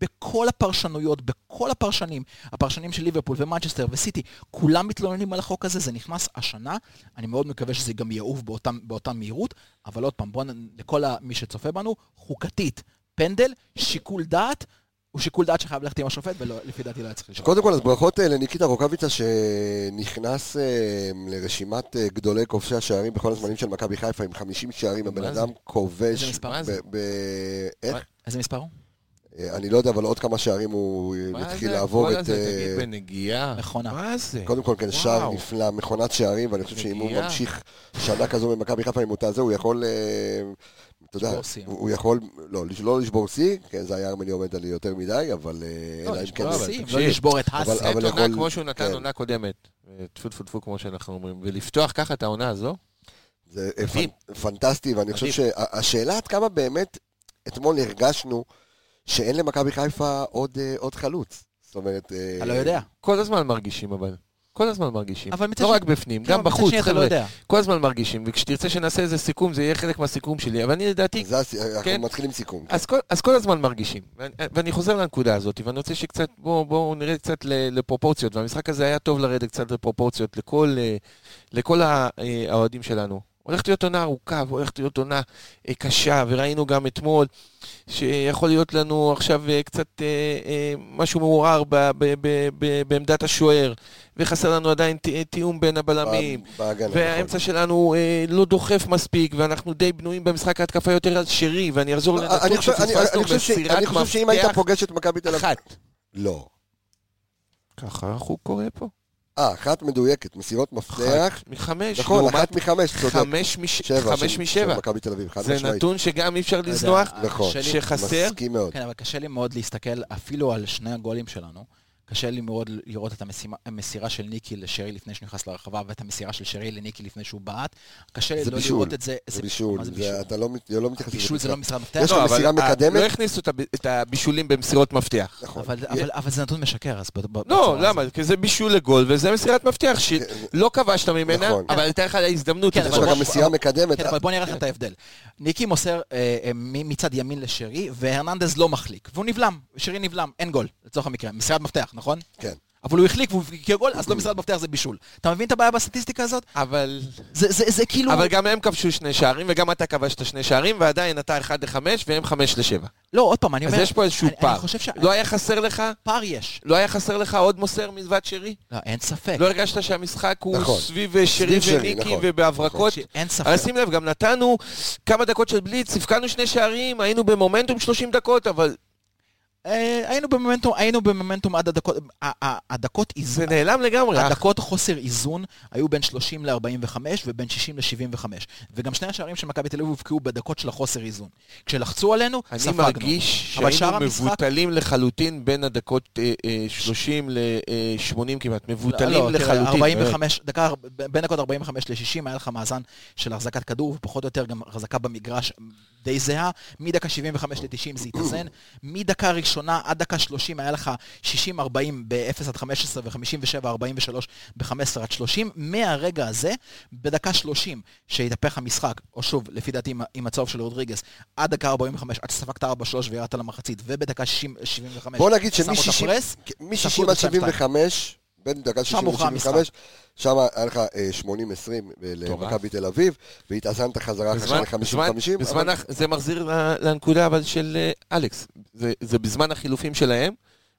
בכל הפרשנויות, בכל הפרשנים, הפרשנים של ליברפול ומנצ'סטר וסיטי, כולם מתלוננים על החוק הזה, זה נכנס השנה. אני מאוד מקווה שזה גם יעוף באותם, באותה מהירות, אבל עוד פעם, בואו, נ- לכל מי שצופה בנו, חוקתית, פנדל, שיקול דעת, הוא שיקול דעת שחייב ללכת עם השופט, ולפי דעתי לא היה צריך לשאול. קודם כל, אז ברכות אה, לניקיטה רוקאביצה שנכנס אה, לרשימת אה, גדולי כובשי השערים בכל הזמנים של מכבי חיפה עם 50 שערים, הבן מה זה? אדם כובש... איזה מספר? מה זה? איך? איזה מספר הוא? אני לא יודע, אבל עוד כמה שערים הוא מה יתחיל זה לעבור את... הזה, אה, תגיד, בנגיעה. מכונה. מה זה? קודם כל, כן, שער. נפלא, מכונת שערים, ואני חושב שאם הוא. ממשיך שנה כזו במכבי חיפה עם אותה זה, הוא יכול, אתה יודע. הוא הוא יכול, לא, לא לשבור שיא, כן, זה היה ארמני עומד על יותר מדי, אבל אה, לא, כן... לשבור לא לשבור את. אבל לתת עונה כמו שהוא נתן כן. עונה קודמת. אה, טפו טפו טפו כמו שאנחנו אומרים. ולפתוח ככה את העונה הזו, זה פנטסטי, ואני חושב. שהשאלה עד כמה באמת אתמול הרגשנו שאין למכבי חיפה עוד אה, חלוץ. זאת אומרת... אתה לא יודע. כל הזמן מרגישים אבל. כל הזמן מרגישים. אבל מצד לא שני- רק בפנים, כן, גם מצד בחוץ, לא חבר'ה. יודע. כל הזמן מרגישים, וכשתרצה שנעשה איזה סיכום, זה יהיה חלק מהסיכום שלי. אבל אני לדעתי, זה הס- אנחנו כן. מתחילים סיכום. אז כל, אז כל הזמן מרגישים. ואני, ואני חוזר לנקודה הזאת, ואני רוצה שקצת, בואו בוא נרד קצת ל- לפרופורציות. והמשחק הזה היה טוב לרדת קצת לפרופורציות לכל, אה, לכל אה, האוהדים שלנו. הולכת להיות עונה ארוכה, והולכת להיות עונה אה, קשה, וראינו גם אתמול שיכול להיות לנו עכשיו אה, קצת אה, אה, משהו מעורער ב- ב- ב- ב- בעמדת השוער, וחסר לנו עדיין ת- תיאום בין הבלמים. בהגנה, והאמצע נכון. שלנו אה, לא דוחף מספיק, ואנחנו די בנויים במשחק ההתקפה יותר על שרי, ואני אחזור אני לנתון חושב- אני- שפספסנו אני חושב ש- אני חושב שאם היית מפתח פוגש את מכבי תל אביב... אחת. לא. ככה הוא קורא פה. אה, אחת מדויקת, מסירות מפתח. אחת מחמש, נכון, לעומת אחת מחמש, צודק. חמש מש- שבע, חמש משבע. של מכבי תל אביב, חד זה משמעית. נתון שגם אי אפשר לזנוח, נכון. שחסר. מסכים מאוד. כן, אבל קשה לי מאוד להסתכל אפילו על שני הגולים שלנו. קשה לי מאוד לראות את המשימה, המסירה של ניקי לשרי לפני שהוא נכנס לרחבה, ואת המסירה של שרי לניקי לפני שהוא בעט. קשה לי לא בישול. לראות את זה. זה בישול, מה זה בישול? אתה לא לא מתייחס לזה. בישול זה. לא מסירת מפתח. יש לך לא, מסירה מקדמת? לא הכניסו את הב- את הבישולים במסירות מפתח. נכון. אבל, אבל, אבל זה נתון משקר, אז... ב- ב- לא, למה? כי זה בישול לגול, וזה מסירת מפתח שלא כבשת ממנה, נכון. אבל הייתה לך ההזדמנות. כן, יש לך גם מסירה מקדמת. כן, אבל בוא נראה לך את ההבדל. ניקי מוסר אה, אה, מצד ימין לשרי, והרננדז לא מחליק, והוא נבלם, שרי נבלם, אין גול, לצורך המקרה. מסירת מפתח, נכון? כן. אבל הוא החליק והוא הבקיע גול, אז לא מסירת מפתח זה בישול. אתה מבין את הבעיה בסטטיסטיקה הזאת? אבל... זה, זה, זה כאילו... אבל גם הם כבשו שני שערים, וגם אתה כבשת שני שערים, ועדיין אתה 1 ל-5 והם 5 ל-7. לא, עוד פעם, אני אז אומר... יש פה איזשהו אני, פער. אני חושב ש... לא היה חסר לך? פער יש. לא היה חסר לך עוד מוסר מלבד שרי? לא, אין ספק. לא הרגשת שהמשחק הוא נכון. סביב אה, שרי וניקי נכון. ובהברקות? אין ספק. אבל שים לב, גם נתנו כמה דקות של בליץ, הבקענו שני שערים, היינו במומנטום 30 דקות, אבל היינו במומנטום, היינו במומנטום עד הדקות... הדקות זה איזון... נעלם לגמרי. הדקות חוסר איזון היו בין 30 ל-45 ובין 60 ל-75. וגם שני השערים של מכבי תל אביב הובקעו בדקות של החוסר איזון. כשלחצו עלינו, אני ספגנו. מרגיש אבל שאר שהיינו המשחק- מבוטלים לחלוטין בין הדקות אה, אה, 30 ל-80 כמעט. מבוטלים לא, תראה, לחלוטין. 45, דקה, בין דקות 45 ל-60 היה לך מאזן של החזקת כדור, ופחות או יותר גם החזקה במגרש די זהה. מדקה 75 ל-90 זה התאזן. מדקה ראשונה עד דקה 30 היה לך 60-40 ב-0 עד 15 ו-57-43 ב-15 עד 30. מהרגע הזה, בדקה 30 שהתהפך המשחק, או שוב, לפי דעתי עם- הצהוב של רודריגס, עד דקה 45, עד שספגת 4-3 וירדת למחצית, ובדקה 60 75 בוא נגיד שמו את שמ-60 הפרס, מ-60 ספגו את עד ה- 75, בין דקה שם 60 הוכרע ל-75, שם היה לך אה, 80-20 למכבי תל אביב, והתאזנת חזרה אחרי בזמן- שנה בזמן- 50-50. בזמן אבל- זה מחזיר לנקודה אבל של אה, אלכס. זה- זה בזמן החילופים שלהם,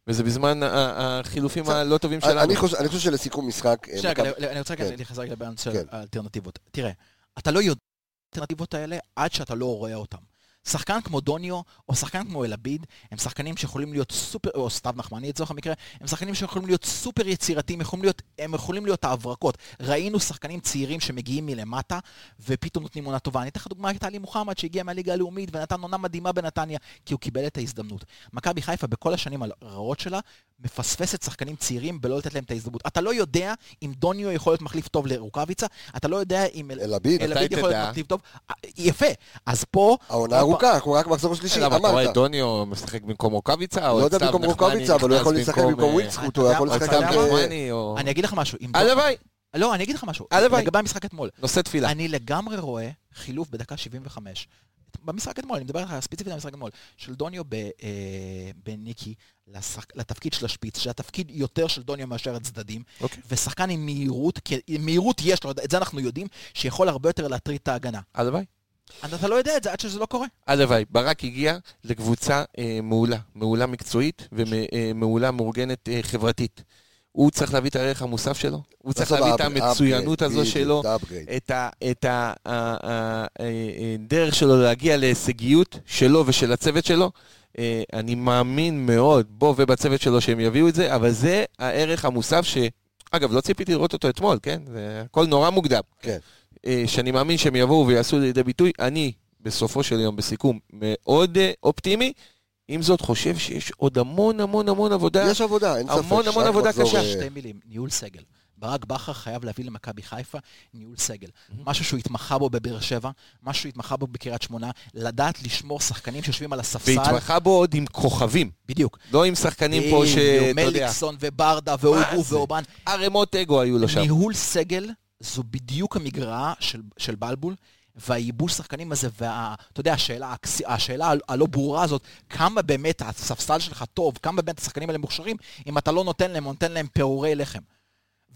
וזה בזמן החילופים. הלא טובים שלנו. אני חושב אני חושב שלסיכום משחק... אה, שנייה, אני רוצה כן. רגע לבעיה של כן. האלטרנטיבות. תראה, אתה לא יודע את האלטרנטיבות האלה עד שאתה לא רואה אותן. שחקן כמו דוניו, או שחקן כמו אלביד, הם שחקנים שיכולים להיות סופר, או סתיו נחמני לצורך המקרה, הם שחקנים שיכולים להיות סופר יצירתיים, יכולים להיות, הם יכולים להיות ההברקות. ראינו שחקנים צעירים שמגיעים מלמטה, ופתאום נותנים עונה טובה. אני אתן לך דוגמא את עלי מוחמד, שהגיע מהליגה הלאומית ונתן עונה מדהימה בנתניה, כי הוא קיבל את ההזדמנות. מכבי חיפה בכל השנים הרעות שלה, מפספסת שחקנים צעירים בלא לתת להם את ההזדמנות. אתה לא יודע אם דוניו יכול להיות מחליף טוב לרוקאביצה, אתה לא יודע אם אל- אלביד, אלביד יכול? להיות מחליף טוב. אה, יפה. אז פה... העונה ארוכה, אנחנו רק מחזור שלישי, למה, אתה רואה את אמרת. דוניו משחק במקום רוקאביצה? או לא יודע במקום רוקאביצה, אבל הוא יכול לשחק במקום אה, ווילסקוט, אתה הוא יכול לשחק או אתה גם... סתיו יודע מה? ב- נחמני, או... אני אגיד לך משהו. הלוואי, לא, אני אגיד לך משהו. הלוואי. לגבי המשחק אתמול. נושא תפילה. אני לגמרי רואה חילוף בדקה 75. במשחק אתמול, אני מדבר איתך ספציפית על המשחק אתמול, של דוניו ב, אה, בניקי לשחק, לתפקיד של השפיץ, שהתפקיד יותר של דוניו מאשר הצדדים, אוקיי. ושחקן עם מהירות, כי מהירות יש לו, את זה אנחנו יודעים, שיכול הרבה יותר להטריד את ההגנה. הלוואי. אז אתה לא יודע את זה עד שזה לא קורה. הלוואי. ברק הגיע לקבוצה אה, מעולה, מעולה מקצועית ומעולה מאורגנת אה, חברתית. הוא צריך להביא את הערך המוסף שלו, הוא צריך להביא את המצוינות הזו שלו, את ה-upgrade. את ה- את ה- ה- ה- ה- הדרך שלו להגיע להישגיות שלו ושל הצוות שלו, אה, אני מאמין מאוד בו ובצוות שלו שהם יביאו את זה, אבל זה הערך המוסף ש... אגב, לא ציפיתי לראות אותו אתמול, כן? זה הכל נורא מוקדם. כן. אה, שאני מאמין שהם יבואו ויעשו לידי ביטוי. אני, בסופו של יום, בסיכום, מאוד אה, אופטימי. עם זאת, חושב שיש עוד המון המון המון עבודה. יש עבודה, אין ספק. המון המון עבודה קשה. אה, שתי מילים, ניהול סגל. ברק בכר חייב להביא למכבי חיפה ניהול סגל. משהו שהוא התמחה בו בבאר שבע, משהו שהוא התמחה בו בקריית שמונה, לדעת לשמור שחקנים שיושבים על הספסל. והתמחה בו עוד עם כוכבים. בדיוק. לא עם שחקנים פה שאתה יודע, מליקסון וברדה ואוגו? ואובן. ערימות אגו היו לו שם. ניהול סגל זו בדיוק המגרעה של, של בלבול, והייבוש שחקנים הזה, ואתה יודע, השאלה, השאלה הלא ברורה הזאת, כמה באמת הספסל שלך טוב, כמה באמת השחקנים האלה מוכשרים, אם אתה לא נותן להם, נותן להם פירורי לחם.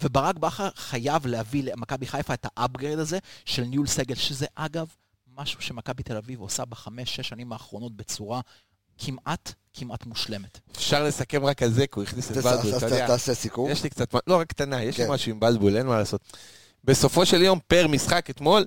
וברק בכר חייב להביא למכבי חיפה את ה upgrade הזה של ניהול סגל, שזה אגב משהו שמכבי תל אביב עושה בחמש, שש שנים האחרונות בצורה כמעט, כמעט מושלמת. אפשר לסכם רק על זה, כי הוא הכניס את בלבול, אתה יודע. תעשה סיכום. יש לי קצת, לא, רק קטנה, יש לי כן. משהו עם בלבול, אין מה לעשות. בסופו של יום, per משחק אתמול,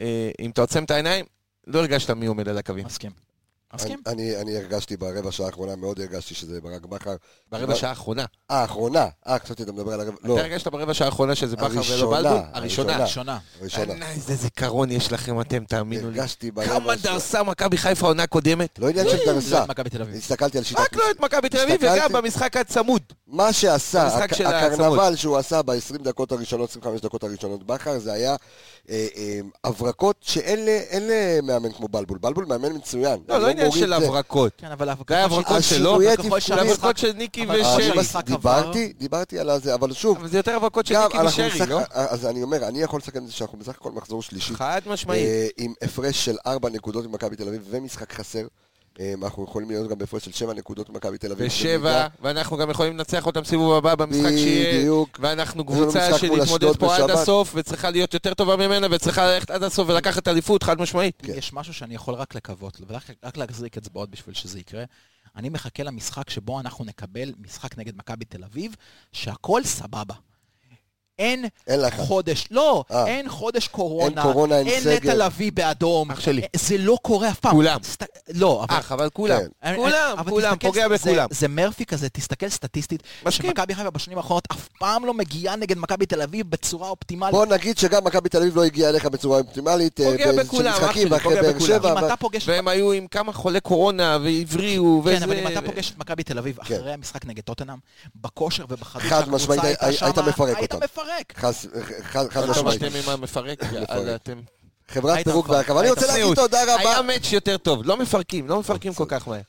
אה, אם אתה עוצם את העיניים, לא הרגשת מי עומד על הקווים. מסכים. מסכים? אני, אני הרגשתי ברבע שעה האחרונה, מאוד הרגשתי שזה ברק בכר. ברבע שעה האחרונה. אה, האחרונה. אה, חשבתי אתה מדבר על הרבע... לא, אתה הרגשת ברבע שעה האחרונה שזה בכר ולא הראשונה, בלבול? הראשונה. הראשונה. ראשונה. ראשונה. עיני, איזה זיכרון יש לכם אתם, תאמינו לי. הרגשתי ברבע כמה שעה. דרסה מכבי חיפה עונה קודמת. לא עניין של לא דרסה. את מכבי תל אביב. הסתכלתי על שיטת... רק לא את מכבי תל אביב, וגם במשחק הצמוד. מה שעשה, הקרנבל. שהוא עשה ב-20 דקות הראשונות, 25 דקות הראשונות בכר, זה היה אה, אה, הברקות שאין למאמן כמו בלבול. בלבול מאמן מצוין. לא, לא עניין מוריד של זה. הברקות. כן, אבל זה היה ככל ש- הברקות שלו, ככל תפקודים. זה שהמשחק- הברקות של ניקי ושרי. דיברתי, דיברתי על הזה, אבל שוב, אבל זה יותר הברקות של ניקי ושרי, לא? אז אני אומר, אני יכול לסכם את זה שאנחנו בסך הכל מחזור שלישי. חד משמעית. אה, עם הפרש של 4 נקודות ממכבי תל אביב ומשחק חסר. אה, אנחנו יכולים להיות גם בהפרש של 7 נקודות ממכבי תל אביב. ושבע, ואנחנו גם יכולים לנצח אותם סיבוב הבא במשחק שיהיה. בדיוק. ואנחנו קבוצה שנתמודד פה עד. הסוף, וצריכה להיות יותר טובה ממנה, וצריכה ללכת עד הסוף ולקחת אליפות, חד משמעית. כן. יש משהו שאני יכול רק לקוות, ורק רק להחזיק אצבעות בשביל שזה יקרה. אני מחכה למשחק שבו אנחנו נקבל משחק נגד מכבי תל אביב, שהכל סבבה. אין אין לך. חודש, לא, אה. אין חודש קורונה, אין קורונה, אין אין. נטע לביא באדום. אח שלי. אה, זה לא קורה אף פעם. כולם. סת... לא, אבל... אח, אבל כולם. כן. אני- כולם, אבל כולם, פוגע זה- בכולם. זה מרפי כזה, תסתכל סטטיסטית. שמכבי חיפה בשנים האחרונות אף פעם לא מגיעה נגד מכבי תל אביב בצורה אופטימלית. בוא נגיד שגם מכבי תל אביב לא הגיעה אליך בצורה אופטימלית. אה, פוגע בכולם, אח שלי, פוגע באר בכולם. שבע. אם אבל- אתה פוגש... והם היו עם כמה חולי קורונה, והבריאו, וזה... כן, אבל אם אתה פוגש את מכבי תל אביב אחרי המשחק נגד טוטנאם, בכושר ובחדות שהקבוצה משמעית, הייתה היית מפרק. מפרק. חס- חד חד משמעית. שאתם עם המפרק, יאללה, אתם... חברת פירוק מפרק. והרכבה. אני רוצה להגיד. תודה רבה. היה מאץ' יותר טוב, לא מפרקים, לא מפרקים כל כך מהר.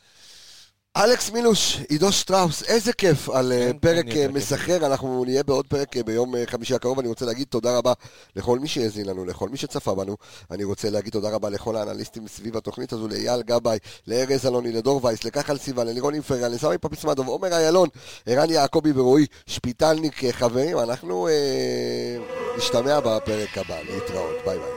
אלכס מילוש, עידו שטראוס, איזה כיף על אה, כן, פרק אה. מסחרר, אנחנו נהיה בעוד פרק אה, ביום חמישי הקרוב, אני רוצה להגיד תודה רבה לכל מי שהאזין לנו, לכל מי שצפה בנו, אני רוצה להגיד תודה רבה לכל האנליסטים סביב התוכנית הזו, לאייל גבאי, לארז אלוני, לדור וייס, לכחל סיוון, ללירון אינפרגן, לסמי פפיסמדוב, עומר איילון, ערן יעקבי ורועי שפיטלניק, חברים, אנחנו אה, נשתמע בפרק הבא, להתראות, ביי ביי.